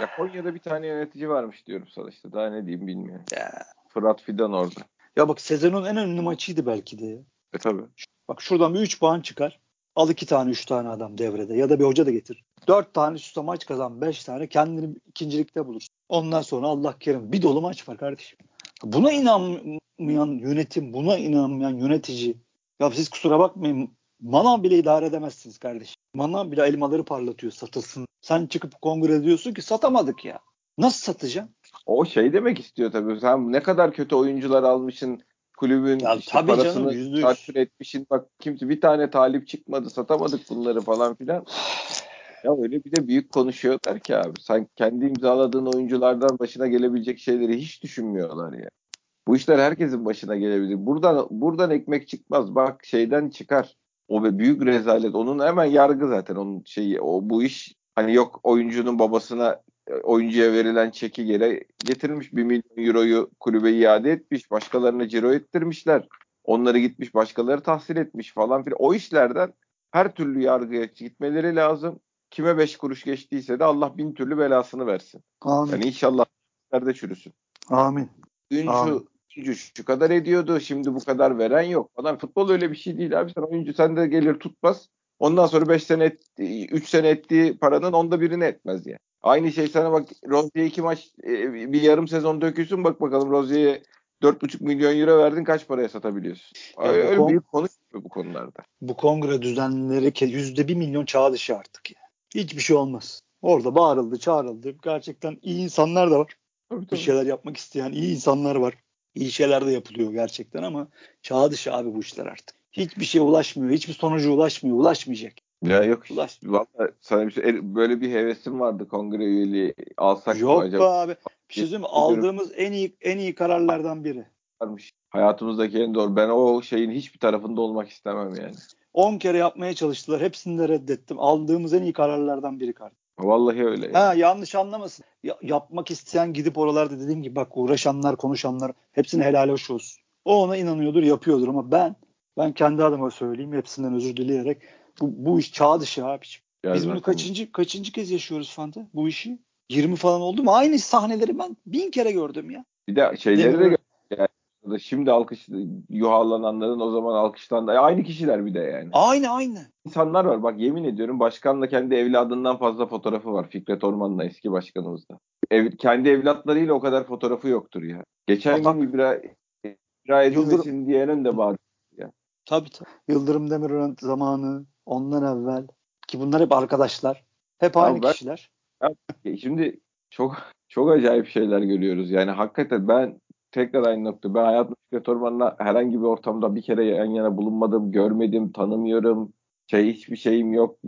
Ya Konya'da bir tane yönetici varmış diyorum sana işte. Daha ne diyeyim bilmiyorum. Ya. Fırat Fidan orada. Ya bak sezonun en önemli maçıydı belki de. E tabii. Bak şuradan bir 3 puan çıkar. Al 2 tane 3 tane adam devrede ya da bir hoca da getir. 4 tane üst maç kazan 5 tane kendini ikincilikte bulur. Ondan sonra Allah kerim bir dolu maç var kardeşim. Buna inanmayan yönetim, buna inanmayan yönetici. Ya siz kusura bakmayın Manav bile idare edemezsiniz kardeşim. Manav bile elmaları parlatıyor satılsın. Sen çıkıp kongre diyorsun ki satamadık ya. Nasıl satacaksın? O şey demek istiyor tabii. Sen ne kadar kötü oyuncular almışsın. Kulübün ya, işte tabii parasını takdir etmişsin. Bak kimse bir tane talip çıkmadı. Satamadık bunları falan filan. Ya öyle bir de büyük konuşuyorlar ki abi. Sen kendi imzaladığın oyunculardan başına gelebilecek şeyleri hiç düşünmüyorlar ya. Bu işler herkesin başına gelebilir. Buradan buradan ekmek çıkmaz. Bak şeyden çıkar. O ve büyük rezalet. Onun hemen yargı zaten onun şeyi. O bu iş hani yok oyuncunun babasına oyuncuya verilen çeki geri getirmiş. Bir milyon euroyu kulübe iade etmiş. Başkalarına ciro ettirmişler. Onları gitmiş başkaları tahsil etmiş falan filan. O işlerden her türlü yargıya gitmeleri lazım. Kime beş kuruş geçtiyse de Allah bin türlü belasını versin. Amin. Yani inşallah nerede çürüsün. Amin. Dün Amin. şu, şu kadar ediyordu. Şimdi bu kadar veren yok. Adam futbol öyle bir şey değil abi. Sen oyuncu sen de gelir tutmaz. Ondan sonra 5 sene et, 3 sene ettiği paranın onda birini etmez ya. Aynı şey sana bak Rozier'e iki maç e, bir yarım sezon dökülsün bak bakalım Rozier'e 4,5 milyon euro verdin kaç paraya satabiliyorsun? Yani Öyle kon- büyük konu bu konularda. Bu kongre düzenleri yüzde bir milyon çağ dışı artık ya. Hiçbir şey olmaz. Orada bağırıldı, çağrıldı. Gerçekten iyi insanlar da var. Tabii, tabii. Bir şeyler yapmak isteyen iyi insanlar var. İyi şeyler de yapılıyor gerçekten ama çağ dışı abi bu işler artık. Hiçbir şeye ulaşmıyor. Hiçbir sonuca ulaşmıyor. Ulaşmayacak. Ya yok. Ulaş. Valla sana bir şey, böyle bir hevesim vardı kongre üyeliği alsak yok mı acaba? Yok abi. Bir şey söyleyeyim mi? Aldığımız en iyi en iyi kararlardan biri. Varmış. Hayatımızdaki en doğru. Ben o şeyin hiçbir tarafında olmak istemem yani. 10 kere yapmaya çalıştılar. Hepsini de reddettim. Aldığımız en iyi kararlardan biri kardeşim. Vallahi öyle. Yani. Ha yanlış anlamasın. Ya, yapmak isteyen gidip oralarda dediğim gibi bak uğraşanlar, konuşanlar hepsine helal hoş olsun. O ona inanıyordur, yapıyordur ama ben ben kendi adıma söyleyeyim hepsinden özür dileyerek bu, bu iş çağ dışı abi. Biz bunu kaçıncı kaçıncı kez yaşıyoruz Fanta bu işi? 20 falan oldu mu? Aynı sahneleri ben bin kere gördüm ya. Bir de şeyleri de yani şimdi alkış yuhalananların o zaman alkışlandı. Aynı kişiler bir de yani. Aynı aynı. İnsanlar var bak yemin ediyorum başkanla kendi evladından fazla fotoğrafı var Fikret Orman'la eski başkanımızda. Ev, kendi evlatlarıyla o kadar fotoğrafı yoktur ya. Geçen Bak, gün İbra, İbra edilmesin diyenin de bağırdı ya. Tabii tabii. Yıldırım Demirören zamanı ondan evvel ki bunlar hep arkadaşlar. Hep aynı ben, kişiler. Ya, şimdi çok çok acayip şeyler görüyoruz. Yani hakikaten ben tekrar aynı nokta. Ben hayatımda Fikret Orman'la herhangi bir ortamda bir kere yan yana bulunmadım, görmedim, tanımıyorum. Şey hiçbir şeyim yok.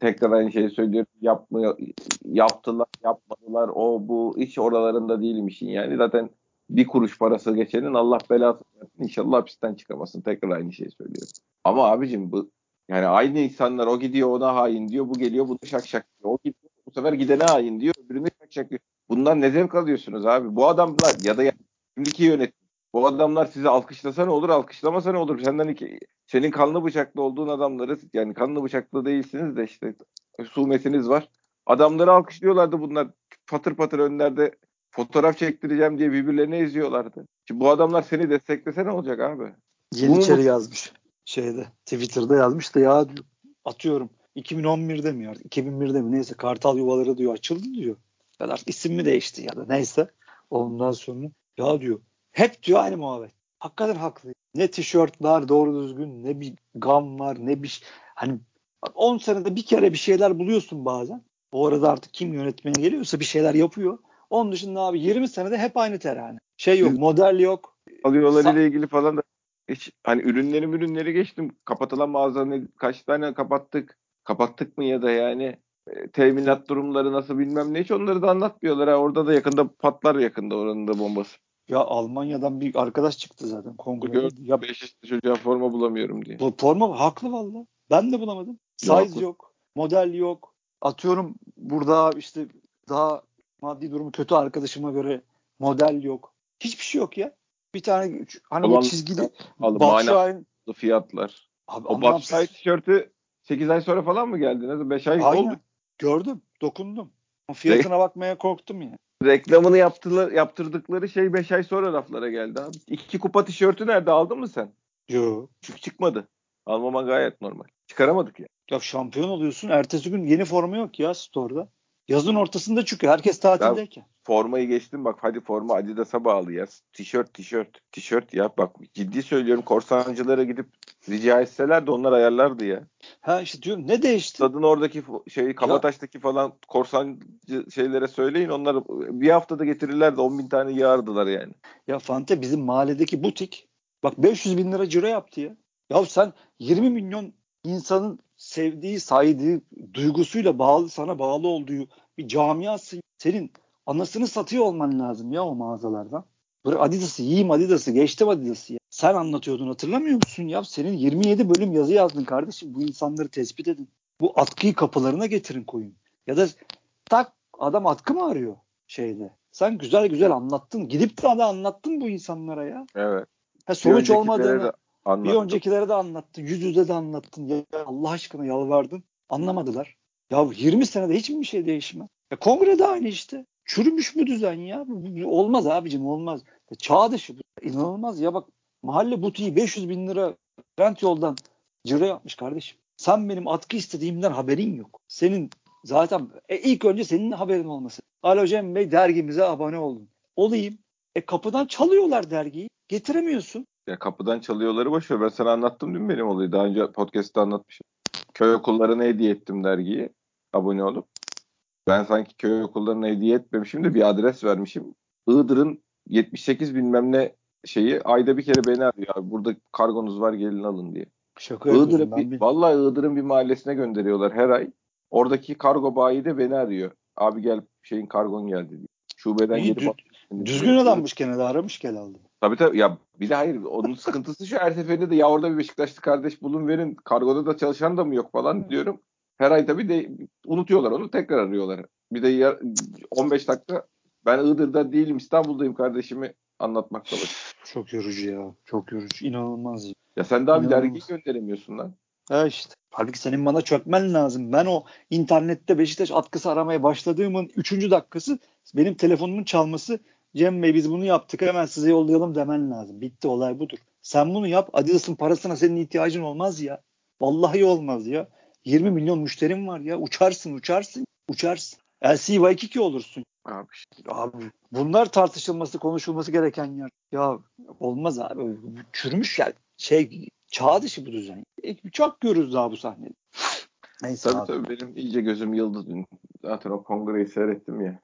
Tekrar aynı şeyi söylüyorum. Yapmıyor, yaptılar, yapmadılar. O bu hiç oralarında değilim işin. Yani zaten bir kuruş parası geçenin Allah belası versin. İnşallah hapisten çıkamasın. Tekrar aynı şeyi söylüyorum. Ama abicim bu yani aynı insanlar o gidiyor ona hain diyor. Bu geliyor bunu şak şak diyor. O gidiyor bu sefer gidene hain diyor. Öbürüne şak şak diyor. Bundan ne zevk alıyorsunuz abi? Bu adamlar ya da şimdiki yönetim. Bu adamlar sizi alkışlasa ne olur, alkışlamasa ne olur? Senden iki, senin kanlı bıçaklı olduğun adamları yani kanlı bıçaklı değilsiniz de işte husumetiniz var. Adamları alkışlıyorlardı bunlar. Patır patır önlerde fotoğraf çektireceğim diye birbirlerini eziyorlardı. Şimdi bu adamlar seni desteklese ne olacak abi? Yeniçeri yazmış şeyde Twitter'da yazmış da ya atıyorum 2011'de mi artık 2001'de mi neyse Kartal Yuvaları diyor açıldı diyor. Ya artık isim mi değişti ya da neyse. Ondan sonra ya diyor hep diyor aynı muhabbet. Hakikaten haklı. Ne tişörtler doğru düzgün ne bir gam var ne bir hani 10 senede bir kere bir şeyler buluyorsun bazen. Bu arada artık kim yönetmeye geliyorsa bir şeyler yapıyor. Onun dışında abi 20 senede hep aynı terane. Şey yok, model yok. Alıyorlar ile ilgili falan da hiç hani ürünleri ürünleri geçtim. Kapatılan mağazanın kaç tane kapattık? Kapattık mı ya da yani e, teminat durumları nasıl bilmem ne hiç onları da anlatmıyorlar. Ha. Orada da yakında patlar yakında oranın da bombası. Ya Almanya'dan bir arkadaş çıktı zaten kongrede. Ya 5 yaşında çocuğa forma bulamıyorum diye. Bu forma haklı valla. Ben de bulamadım. Size yok. yok. Model yok. Atıyorum burada işte daha maddi durumu kötü arkadaşıma göre model yok. Hiçbir şey yok ya. Bir tane hani Olan, o çizgili Bahşahin fiyatlar. Abi, o Bahşahin tişörtü 8 ay sonra falan mı geldi? 5 ay Aynen. oldu. Gördüm. Dokundum. Fiyatına bakmaya korktum ya. Reklamını yaptılar, yaptırdıkları şey 5 ay sonra raflara geldi abi. İki kupa tişörtü nerede aldın mı sen? Yok. Çünkü çıkmadı. Almaman gayet normal. Çıkaramadık ya. Ya şampiyon oluyorsun. Ertesi gün yeni forma yok ya store'da. Yazın ortasında çıkıyor. Herkes tatildeyken. Formayı geçtim bak hadi forma Adidas'a bağlı ya. Tişört tişört tişört ya. Bak ciddi söylüyorum korsancılara gidip rica etseler de onlar ayarlardı ya. Ha işte diyorum ne değişti? Stadın oradaki şey Kabataş'taki ya. falan korsancı şeylere söyleyin onlar bir haftada getirirler de 10 bin tane yağardılar yani. Ya Fante bizim mahalledeki butik bak 500 bin lira ciro yaptı ya. Ya sen 20 milyon insanın sevdiği, saydığı, duygusuyla bağlı, sana bağlı olduğu bir camiası senin anasını satıyor olman lazım ya o mağazalardan. Böyle Adidas'ı yiyeyim Adidas'ı geçtim Adidas'ı ya. Sen anlatıyordun hatırlamıyor musun ya? Senin 27 bölüm yazı yazdın kardeşim. Bu insanları tespit edin. Bu atkıyı kapılarına getirin koyun. Ya da tak adam atkı mı arıyor şeyde? Sen güzel güzel anlattın. Gidip de anlattın bu insanlara ya. Evet. Ha, sonuç olmadığını Anlattım. Bir öncekilere de anlattın. Yüz yüze de anlattın. Ya Allah aşkına yalvardın. Anlamadılar. Ya 20 senede hiç mi bir şey değişmez? Ya kongre de aynı işte. Çürümüş bu düzen ya. Olmaz abicim olmaz. Ya çağ dışı. İnanılmaz ya bak mahalle butiği 500 bin lira rent yoldan ciro yapmış kardeşim. Sen benim atkı istediğimden haberin yok. Senin zaten e, ilk önce senin haberin olması. Alo Cem Bey dergimize abone oldun. Olayım. E kapıdan çalıyorlar dergiyi. Getiremiyorsun. Ya kapıdan çalıyorları boş ver. Ben sana anlattım değil mi benim olayı? Daha önce podcast'ta anlatmışım. Köy okullarına hediye ettim dergiyi. Abone olup. Ben sanki köy okullarına hediye etmemişim de bir adres vermişim. Iğdır'ın 78 bilmem ne şeyi ayda bir kere beni arıyor abi. Burada kargonuz var gelin alın diye. Şaka Iğdır'ın bir, bir... Vallahi Iğdır'ın bir mahallesine gönderiyorlar her ay. Oradaki kargo bayi de beni arıyor. Abi gel şeyin kargon geldi diye. Şubeden İyi, gelip düz, düzgün adammış gene de aramış gel aldı. Tabii tabii ya bir de hayır onun sıkıntısı şu her seferinde de ya orada bir Beşiktaşlı kardeş bulun verin kargoda da çalışan da mı yok falan diyorum. Her ay tabii de unutuyorlar onu tekrar arıyorlar. Bir de ya, 15 dakika ben Iğdır'da değilim İstanbul'dayım kardeşimi anlatmakta var. Çok yorucu ya. Çok yorucu. İnanılmaz. Ya sen daha bir dergi gönderemiyorsun lan. Ha işte. Halbuki senin bana çökmen lazım. Ben o internette Beşiktaş atkısı aramaya başladığımın 3. dakikası benim telefonumun çalması Cem Bey biz bunu yaptık hemen size yollayalım demen lazım. Bitti olay budur. Sen bunu yap Adidas'ın parasına senin ihtiyacın olmaz ya. Vallahi olmaz ya. 20 milyon müşterim var ya. Uçarsın uçarsın uçarsın. LC Waikiki olursun. Abi, abi bunlar tartışılması konuşulması gereken yer. Ya olmaz abi. Çürümüş ya. Şey çağ dışı bu düzen. E, çok görürüz daha bu sahnede. Neyse tabii abi. tabii benim iyice gözüm yıldız dün. Zaten o kongreyi seyrettim ya.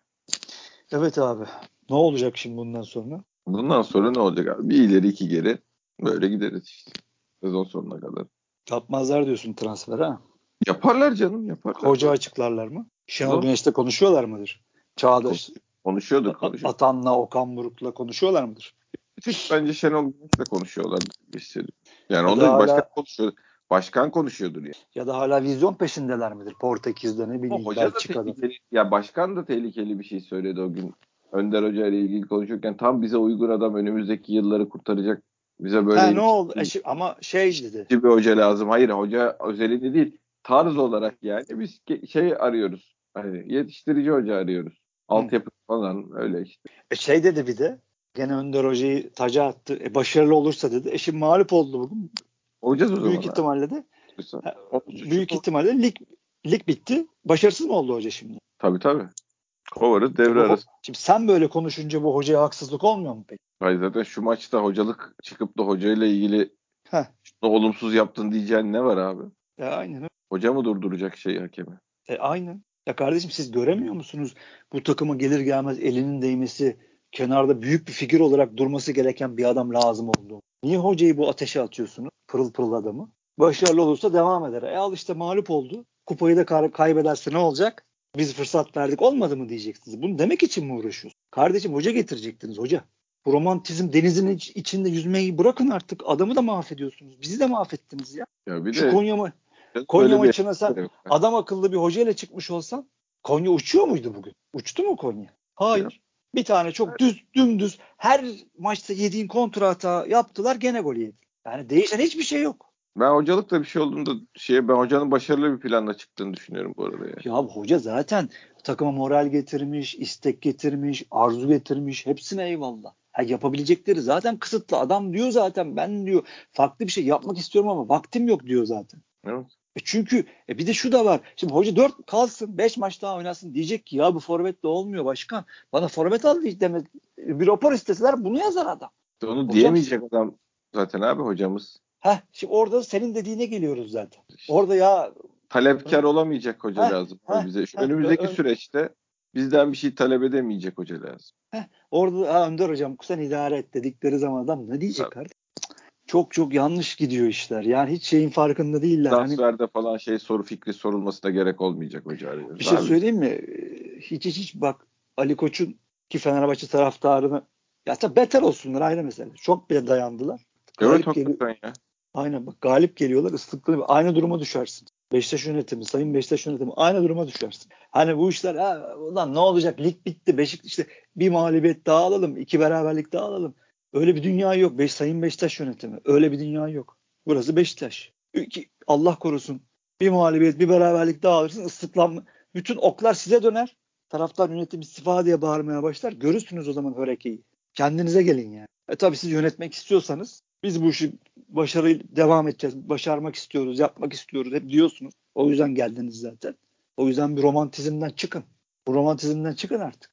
Evet abi. Ne olacak şimdi bundan sonra? Bundan sonra ne olacak abi? Bir ileri iki geri böyle gideriz işte. Sezon sonuna kadar. Yapmazlar diyorsun transfer ha? Yaparlar canım yaparlar. Hoca açıklarlar mı? Şenol Güneş'te konuşuyorlar mıdır? Çağdaş. Konuşuyorduk. konuşuyorduk. Atan'la Okan Buruk'la konuşuyorlar mıdır? Hiç bence Şenol Güneş'le konuşuyorlar. Yani onu hala... başkan konuşuyor. Başkan konuşuyordur ya. Ya da hala vizyon peşindeler midir? Portekiz'de ne bileyim hoca Belçika'da. Da ya başkan da tehlikeli bir şey söyledi o gün. Önder Hoca ile ilgili konuşurken tam bize uygun adam önümüzdeki yılları kurtaracak. Bize böyle ha, ne oldu? E, ama şey dedi. Bir hoca lazım. Hayır hoca özelinde değil. Tarz olarak yani biz şey arıyoruz. Hani yetiştirici hoca arıyoruz. Altyapı falan öyle işte. E şey dedi bir de gene Önder Hoca'yı taca attı. E başarılı olursa dedi. Eşim mağlup oldu bugün. Olacağız o zaman. Büyük ihtimalle de. Ha, büyük ihtimalle lig, lig bitti. Başarısız mı oldu hoca şimdi? Tabii tabii. Kovarız devre arası. Şimdi sen böyle konuşunca bu hocaya haksızlık olmuyor mu peki? Hayır zaten şu maçta hocalık çıkıp da hocayla ilgili Heh. olumsuz yaptın diyeceğin ne var abi? E, aynen. Hoca mı durduracak şeyi hakemi? E, aynen. Ya kardeşim siz göremiyor musunuz bu takıma gelir gelmez elinin değmesi, kenarda büyük bir figür olarak durması gereken bir adam lazım oldu. Niye hocayı bu ateşe atıyorsunuz? Pırıl pırıl adamı. Başarılı olursa devam eder. E al işte mağlup oldu. Kupayı da kaybederse ne olacak? Biz fırsat verdik olmadı mı diyeceksiniz. Bunu demek için mi uğraşıyorsunuz? Kardeşim hoca getirecektiniz hoca. Bu romantizm denizin içinde yüzmeyi bırakın artık. Adamı da mahvediyorsunuz. Bizi de mahvettiniz ya. Ya bir Şu de Konya mı? Konya maçına sen yok. adam akıllı bir hoca ile çıkmış olsan Konya uçuyor muydu bugün? Uçtu mu Konya? Hayır. Yok. Bir tane çok düz dümdüz her maçta yediğin kontra hata yaptılar gene gol yedi. Yani değişen hiçbir şey yok. Ben hocalıkta bir şey olduğunda şey ben hocanın başarılı bir planla çıktığını düşünüyorum bu arada. Yani. Ya hoca zaten takıma moral getirmiş, istek getirmiş, arzu getirmiş. Hepsine eyvallah. Ha, yapabilecekleri zaten kısıtlı. Adam diyor zaten ben diyor farklı bir şey yapmak istiyorum ama vaktim yok diyor zaten. Evet. E çünkü e bir de şu da var. Şimdi hoca 4 kalsın 5 maç daha oynasın diyecek ki ya bu forvetle olmuyor başkan. Bana forvet al demez. Bir rapor isteseler bunu yazar adam. Onu Hocam, diyemeyecek adam zaten abi hocamız. Heh, şimdi orada senin dediğine geliyoruz zaten. Orada ya talepkar olamayacak hoca heh, lazım heh, bize. Şu heh, önümüzdeki ö- süreçte bizden bir şey talep edemeyecek hoca lazım. Heh, orada ha, Önder hocam sen idare et dedikleri zaman adam ne diyecek Tabii. kardeşim? Çok çok yanlış gidiyor işler. Yani hiç şeyin farkında değiller. Hani Transferde hani, falan şey soru fikri sorulmasına gerek olmayacak hoca. Bir şey söyleyeyim mi? Hiç hiç hiç bak Ali Koç'un ki Fenerbahçe taraftarını ya tabii beter olsunlar ayrı mesele. Çok bile dayandılar. Evet hakikaten ya. Aynen bak galip geliyorlar ıslıklı aynı duruma düşersin. Beşiktaş yönetimi, sayın Beşiktaş yönetimi aynı duruma düşersin. Hani bu işler ha, ulan ne olacak lig bitti Beşiktaş işte bir mağlubiyet daha alalım, iki beraberlik daha alalım. Öyle bir dünya yok. Beş, sayın Beşiktaş yönetimi. Öyle bir dünya yok. Burası Beşiktaş. İki, Allah korusun. Bir mağlubiyet, bir beraberlik daha alırsın. Islıklanma. Bütün oklar size döner. Taraftar yönetim istifa diye bağırmaya başlar. Görürsünüz o zaman hörekeyi. Kendinize gelin yani. E tabii siz yönetmek istiyorsanız biz bu işi başarıyla devam edeceğiz. Başarmak istiyoruz, yapmak istiyoruz. Hep diyorsunuz. O yüzden geldiniz zaten. O yüzden bir romantizmden çıkın. Bu romantizmden çıkın artık.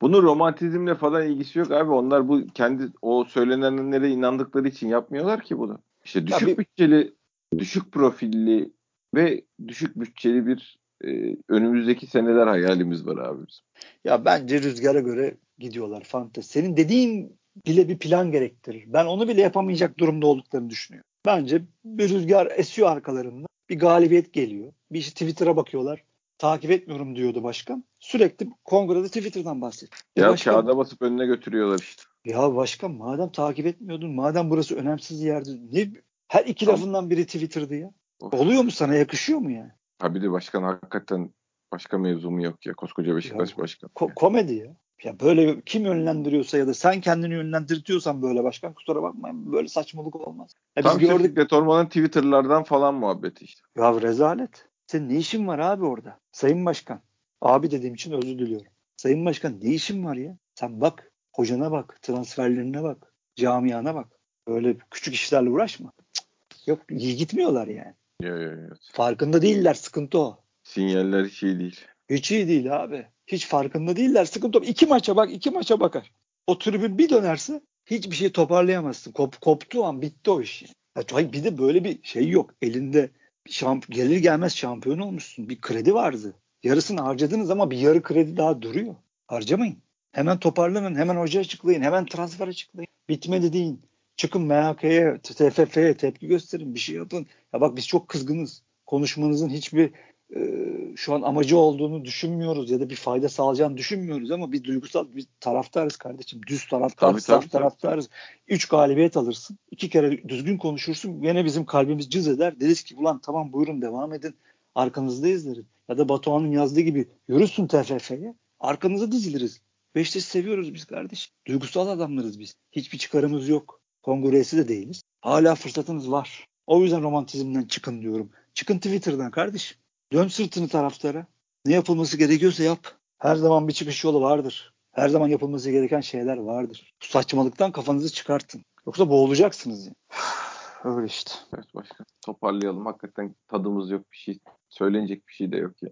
Bunun romantizmle falan ilgisi yok abi. Onlar bu kendi o söylenenlere inandıkları için yapmıyorlar ki bunu. İşte düşük Tabii. bütçeli, düşük profilli ve düşük bütçeli bir e, önümüzdeki seneler hayalimiz var abi bizim. Ya bence rüzgara göre gidiyorlar fantezi. Senin dediğin bile bir plan gerektirir. Ben onu bile yapamayacak durumda olduklarını düşünüyorum. Bence bir rüzgar esiyor arkalarında. Bir galibiyet geliyor. Bir işte Twitter'a bakıyorlar. Takip etmiyorum diyordu başkan. Sürekli kongrede Twitter'dan bahsediyor. Ya başkan, kağıda basıp önüne götürüyorlar işte. Ya başkan madem takip etmiyordun, madem burası önemsiz yerdi. Ne her iki tamam. lafından biri Twitter'dı ya. Of. Oluyor mu sana? Yakışıyor mu yani? Ha bir de başkan hakikaten başka mevzu mu yok ya koskoca Beşiktaş ya, başkan. Ko- komedi ya. Ya böyle kim yönlendiriyorsa ya da sen kendini yönlendirtiyorsan böyle başkan kusura bakmayın böyle saçmalık olmaz. Ya Tam biz gördük. Fikret Orman'ın Twitter'lardan falan muhabbeti işte. Ya rezalet. Senin ne işin var abi orada? Sayın Başkan. Abi dediğim için özür diliyorum. Sayın Başkan ne işin var ya? Sen bak. Hocana bak. Transferlerine bak. Camiana bak. Öyle küçük işlerle uğraşma. Cık. Yok iyi gitmiyorlar yani. Yok yok yok. Farkında değiller. Sıkıntı o. Sinyaller iyi değil. Hiç iyi değil abi. Hiç farkında değiller. Sıkıntı o. İki maça bak. iki maça bakar. O tribün bir dönerse hiçbir şey toparlayamazsın. Kop, koptuğu an bitti o iş. Yani. Bir de böyle bir şey yok. Elinde şamp gelir gelmez şampiyon olmuşsun. Bir kredi vardı. Yarısını harcadınız ama bir yarı kredi daha duruyor. Harcamayın. Hemen toparlanın, hemen hoca açıklayın, hemen transfer açıklayın. Bitmedi deyin. Çıkın MHK'ye, TFF'ye tepki gösterin, bir şey yapın. Ya bak biz çok kızgınız. Konuşmanızın hiçbir şu an amacı olduğunu düşünmüyoruz ya da bir fayda sağlayacağını düşünmüyoruz ama bir duygusal bir taraftarız kardeşim. Düz taraftar, saf taraftarız. Üç galibiyet alırsın. iki kere düzgün konuşursun. Yine bizim kalbimiz cız eder. Deriz ki ulan tamam buyurun devam edin. Arkanızdayız deriz. Ya da Batuhan'ın yazdığı gibi yürüsün TFF'ye. Arkanıza diziliriz. Beşiktaş'ı seviyoruz biz kardeş. Duygusal adamlarız biz. Hiçbir çıkarımız yok. Kongresi de değiliz. Hala fırsatınız var. O yüzden romantizmden çıkın diyorum. Çıkın Twitter'dan kardeşim. Dön sırtını taraftara. Ne yapılması gerekiyorsa yap. Her zaman bir çıkış yolu vardır. Her zaman yapılması gereken şeyler vardır. Bu saçmalıktan kafanızı çıkartın. Yoksa boğulacaksınız. Yani. Öyle işte. Evet başkan. Toparlayalım. Hakikaten tadımız yok bir şey. Söylenecek bir şey de yok ya.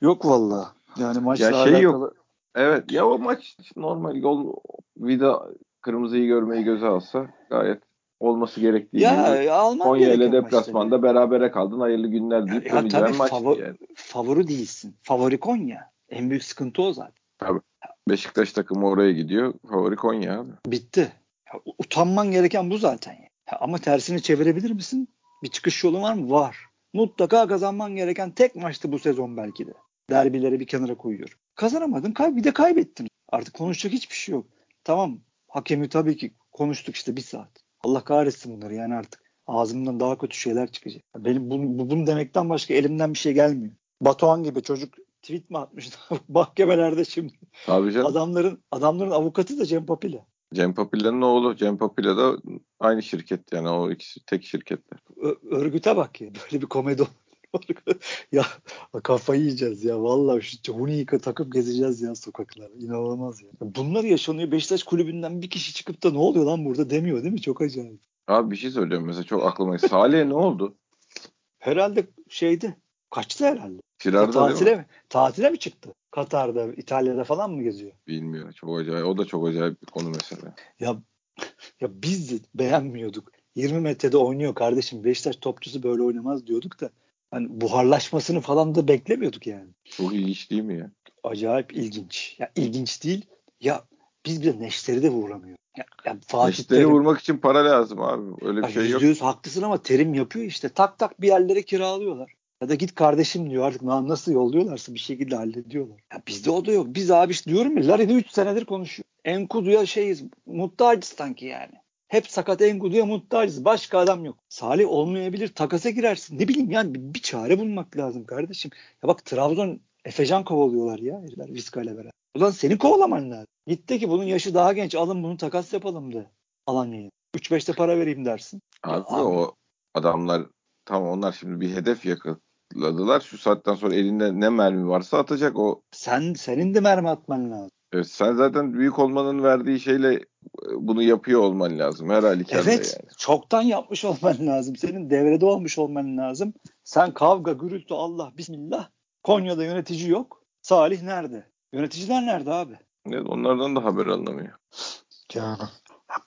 Yok valla. Yani maçla ya şey alakalı... yok. Evet ya o maç normal yol vida kırmızıyı görmeyi göze alsa gayet olması gerektiği ya, gibi. Konya ile deplasmanda berabere kaldın. Hayırlı günler deyip ya, tabii maç favori, yani. favori değilsin. Favori Konya. En büyük sıkıntı o zaten. Tabii. Beşiktaş takımı oraya gidiyor. Favori Konya abi. Bitti. Ya, utanman gereken bu zaten. Ya, ama tersini çevirebilir misin? Bir çıkış yolu var mı? Var. Mutlaka kazanman gereken tek maçtı bu sezon belki de. Derbileri bir kenara koyuyor. Kazanamadın, kay bir de kaybettin. Artık konuşacak hiçbir şey yok. Tamam, hakemi tabii ki konuştuk işte bir saat. Allah kahretsin bunları yani artık. ağzımdan daha kötü şeyler çıkacak. Benim bunu, bunu demekten başka elimden bir şey gelmiyor. Batuhan gibi çocuk tweet mi atmış mahkemelerde şimdi. Tabii canım. Adamların adamların avukatı da Cem Papila. Cem Papila'nın oğlu. Cem Papila da aynı şirket yani o ikisi tek şirketler. Ö- örgüte bak ya böyle bir komedi ya kafayı yiyeceğiz ya. Vallahi şu Hunika takıp gezeceğiz ya sokaklara. İnanılmaz ya. Bunlar yaşanıyor. Beşiktaş kulübünden bir kişi çıkıp da ne oluyor lan burada demiyor değil mi? Çok acayip. Abi bir şey söyleyeceğim mesela çok aklıma. Salih'e ne oldu? Herhalde şeydi. Kaçtı herhalde. Firarda tatile mi? Tatile mi çıktı? Katar'da, İtalya'da falan mı geziyor? Bilmiyorum. Çok acayip. O da çok acayip bir konu mesela. Ya ya biz de beğenmiyorduk. 20 metrede oynuyor kardeşim. Beşiktaş topçusu böyle oynamaz diyorduk da hani buharlaşmasını falan da beklemiyorduk yani. Çok ilginç değil mi ya? Acayip ilginç. Ya ilginç değil. Ya biz bile neşteri de vuramıyor. Ya, ya Fatih neşteri Terim, vurmak için para lazım abi. Öyle bir şey yok. %100 haklısın ama terim yapıyor işte. Tak tak bir yerlere kiralıyorlar. Ya da git kardeşim diyor artık nasıl yolluyorlarsa bir şekilde hallediyorlar. Ya bizde o da yok. Biz abi işte diyorum ya Larin'i 3 senedir konuşuyor. Enkudu'ya şeyiz muhtacız sanki yani. Hep sakat Enkudu'ya muhtacız. Başka adam yok. Salih olmayabilir. Takasa girersin. Ne bileyim yani bir, bir çare bulmak lazım kardeşim. Ya bak Trabzon Efecan kovalıyorlar ya herifler Vizca ile beraber. Ulan seni kovalaman lazım. Gitti ki bunun yaşı daha genç. Alın bunu takas yapalım de. Alanya'ya. 3-5'te para vereyim dersin. Abi, abi o adamlar tamam onlar şimdi bir hedef yakaladılar. Şu saatten sonra elinde ne mermi varsa atacak o. Sen senin de mermi atman lazım. Evet, sen zaten büyük olmanın verdiği şeyle e, bunu yapıyor olman lazım her halükarda evet, yani. çoktan yapmış olman lazım. Senin devrede olmuş olman lazım. Sen kavga, gürültü, Allah, bismillah. Konya'da yönetici yok. Salih nerede? Yöneticiler nerede abi? Evet, onlardan da haber anlamıyor. Yani.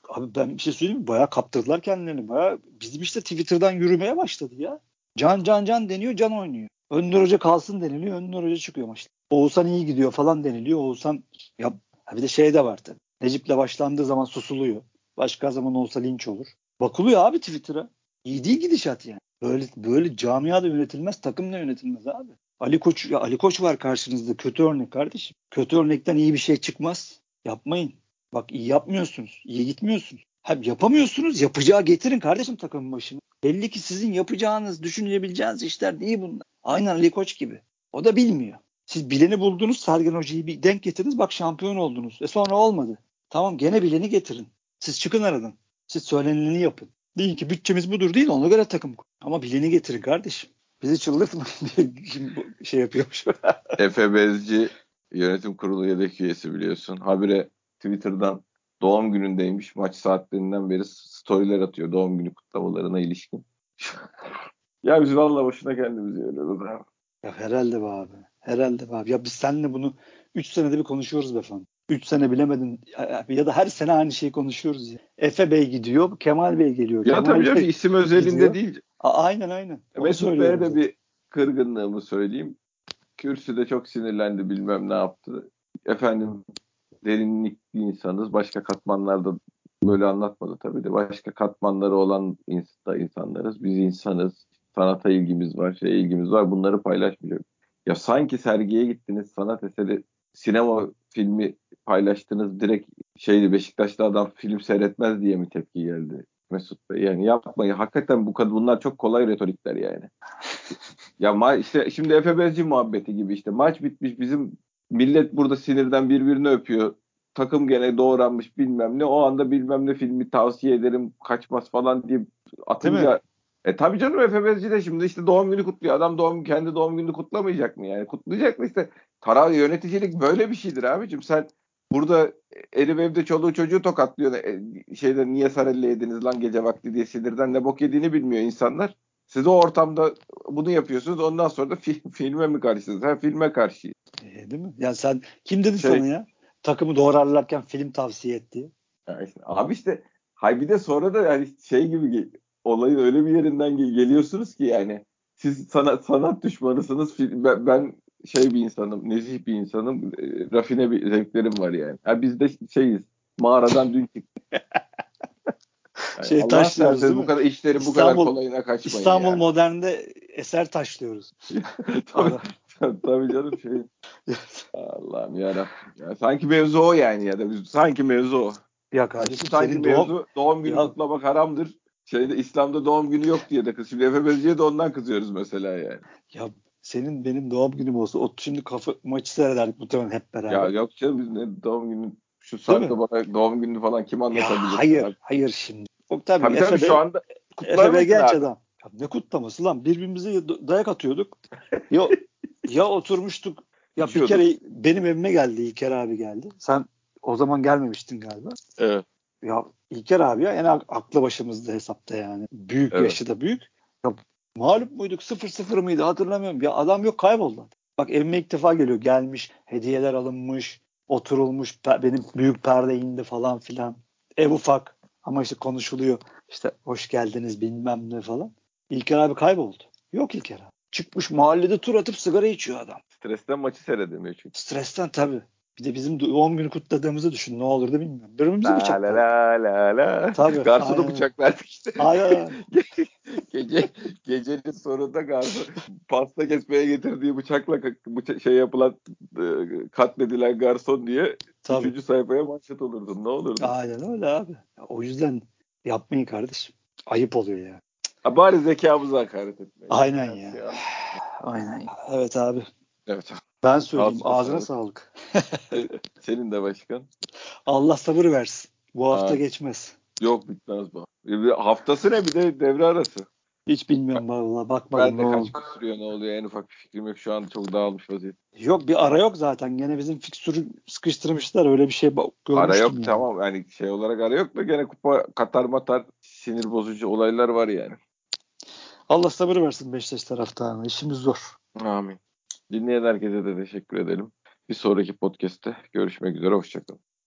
Abi ben bir şey söyleyeyim mi? Bayağı kaptırdılar kendilerini. Bayağı bizim işte Twitter'dan yürümeye başladı ya. Can can can deniyor, can oynuyor. Önder Hoca kalsın deniliyor, Önder Hoca çıkıyor maçta. Oğuzhan iyi gidiyor falan deniliyor. Oğuzhan ya bir de şey de var tabii. Necip'le başlandığı zaman susuluyor. Başka zaman olsa linç olur. Bakılıyor abi Twitter'a. İyi değil gidişat yani. Böyle böyle camiada yönetilmez, takım da yönetilmez abi. Ali Koç ya Ali Koç var karşınızda kötü örnek kardeşim. Kötü örnekten iyi bir şey çıkmaz. Yapmayın. Bak iyi yapmıyorsunuz. iyi gitmiyorsunuz. Hem yapamıyorsunuz. Yapacağı getirin kardeşim takımın başına. Belli ki sizin yapacağınız, düşünebileceğiniz işler değil bunlar. Aynen Ali Koç gibi. O da bilmiyor. Siz bileni buldunuz, Sergen Hoca'yı bir denk getirdiniz. Bak şampiyon oldunuz. E sonra olmadı. Tamam gene bileni getirin. Siz çıkın aradan. Siz söyleneni yapın. Deyin ki bütçemiz budur değil ona göre takım. Ama bileni getirin kardeşim. Bizi çıldırtmayın diye şey yapıyormuş. Efe Bezci yönetim kurulu yedek üyesi biliyorsun. Habire Twitter'dan doğum günündeymiş. Maç saatlerinden beri storyler atıyor doğum günü kutlamalarına ilişkin. ya biz valla boşuna kendimizi yoruyoruz abi. Ya herhalde be abi. Herhalde be abi. Ya biz seninle bunu 3 senede bir konuşuyoruz be falan. 3 sene bilemedin ya da her sene aynı şeyi konuşuyoruz ya. Efe Bey gidiyor, Kemal Bey geliyor. Ya Kemal tabii canım isim özelinde gidiyor. değil. A- aynen aynen. Mesut Bey'e de bir kırgınlığımı söyleyeyim. Kürsüde çok sinirlendi bilmem ne yaptı. Efendim derinlikli insanız. Başka katmanlarda böyle anlatmadı tabii de. Başka katmanları olan da insanlarız. Biz insanız. Sanata ilgimiz var, şey ilgimiz var. Bunları paylaşmayacak. Ya sanki sergiye gittiniz, sanat eseri, sinema filmi paylaştınız. Direkt şeydi Beşiktaş'ta adam film seyretmez diye mi tepki geldi? Mesut Bey yani yapmayın. Hakikaten bu kadar bunlar çok kolay retorikler yani. ya ma işte şimdi Efe Bezci muhabbeti gibi işte maç bitmiş bizim millet burada sinirden birbirini öpüyor. Takım gene doğranmış bilmem ne. O anda bilmem ne filmi tavsiye ederim kaçmaz falan diye atınca e tabii canım Efe Bezci de şimdi işte doğum günü kutluyor. Adam doğum kendi doğum gününü kutlamayacak mı yani? Kutlayacak mı işte? Taraf yöneticilik böyle bir şeydir abicim. Sen burada elim evde çoluğu çocuğu tokatlıyor. E, şeyde niye sarelle yediniz lan gece vakti diye sinirden ne bok yediğini bilmiyor insanlar. Siz o ortamda bunu yapıyorsunuz. Ondan sonra da film, filme mi karşısınız? Ha filme karşı. E, değil mi? Ya sen kim dedi şey, sana ya? Takımı doğrarlarken film tavsiye etti. Ya işte, abi işte hay bir de sonra da yani şey gibi olayın öyle bir yerinden geliyorsunuz ki yani siz sanat sanat düşmanısınız. Ben, ben şey bir insanım, nezih bir insanım. E, rafine bir zevklerim var yani. yani biz de şeyiz. Mağaradan dün çıktık. Şey Allah taşlıyoruz değil Bu kadar işleri bu İstanbul, kadar kolayına kaçmayın. İstanbul yani. Modern'de eser taşlıyoruz. tabii, tabii canım şey. Allah'ım yarabbim. Ya, sanki mevzu o yani ya da sanki mevzu o. Ya kardeşim sanki mevzu doğum, doğum günü ya. kutlamak haramdır. şeyde İslam'da doğum günü yok diye de kız. Şimdi Efe Bezci'ye de ondan kızıyoruz mesela yani. Ya senin benim doğum günüm olsa o şimdi kafa maçı seyrederdik muhtemelen hep beraber. Ya yok canım biz ne doğum günü şu saatte bana doğum günü falan kim anlatabilir? Ya hayır hayır şimdi. O tabii, tabii, tabii şu anda Efe genç adam. Ya ne kutlaması lan birbirimize dayak atıyorduk. ya, ya oturmuştuk ya bir kere benim evime geldi İlker abi geldi. Sen o zaman gelmemiştin galiba. Evet. Ya İlker abi ya en aklı başımızda hesapta yani. Büyük evet. yaşı da büyük. Ya mağlup muyduk? Sıfır sıfır mıydı hatırlamıyorum. Ya adam yok kayboldu. Bak evime ilk defa geliyor. Gelmiş, hediyeler alınmış, oturulmuş, benim büyük perde indi falan filan. Ev ufak ama işte konuşuluyor. İşte hoş geldiniz bilmem ne falan. İlker abi kayboldu. Yok İlker abi. Çıkmış mahallede tur atıp sigara içiyor adam. Stresten maçı seyredemiyor çünkü. Stresten tabii. Bir de bizim doğum günü kutladığımızı düşün. Ne olurdu bilmiyorum. Birbirimizi bıçaklardık. La la la la. Tabii. Garsonu bıçaklardık işte. Aynen. Gece, gecenin sonunda garson pasta kesmeye getirdiği bıçakla bıça şey yapılan e, katledilen garson diye Tabii. üçüncü sayfaya manşet olurdun. Ne olurdu? Aynen öyle abi. O yüzden yapmayın kardeşim. Ayıp oluyor ya. Ha, bari zekamıza hakaret etmeyin. Aynen ya. ya. Aynen. Evet abi. Evet abi. Ben söyleyeyim. Ağzına sağlık. Senin de başkan. Allah sabır versin. Bu hafta ha. geçmez. Yok bitmez bu. Haftası ne bir de devre arası. Hiç bilmiyorum valla bakmadım. Ben de kaç gün sürüyor ne oluyor en ufak bir fikrim yok. Şu an çok dağılmış vaziyet. Yok bir ara yok zaten. Gene bizim fikstürü sıkıştırmışlar. Öyle bir şey görmüştüm. Ara yok yani. tamam. Yani şey olarak ara yok da gene kupa katar matar sinir bozucu olaylar var yani. Allah sabır versin Beşiktaş taraftarına. İşimiz zor. Amin. Dinleyen herkese de teşekkür edelim. Bir sonraki podcast'te görüşmek üzere. Hoşçakalın.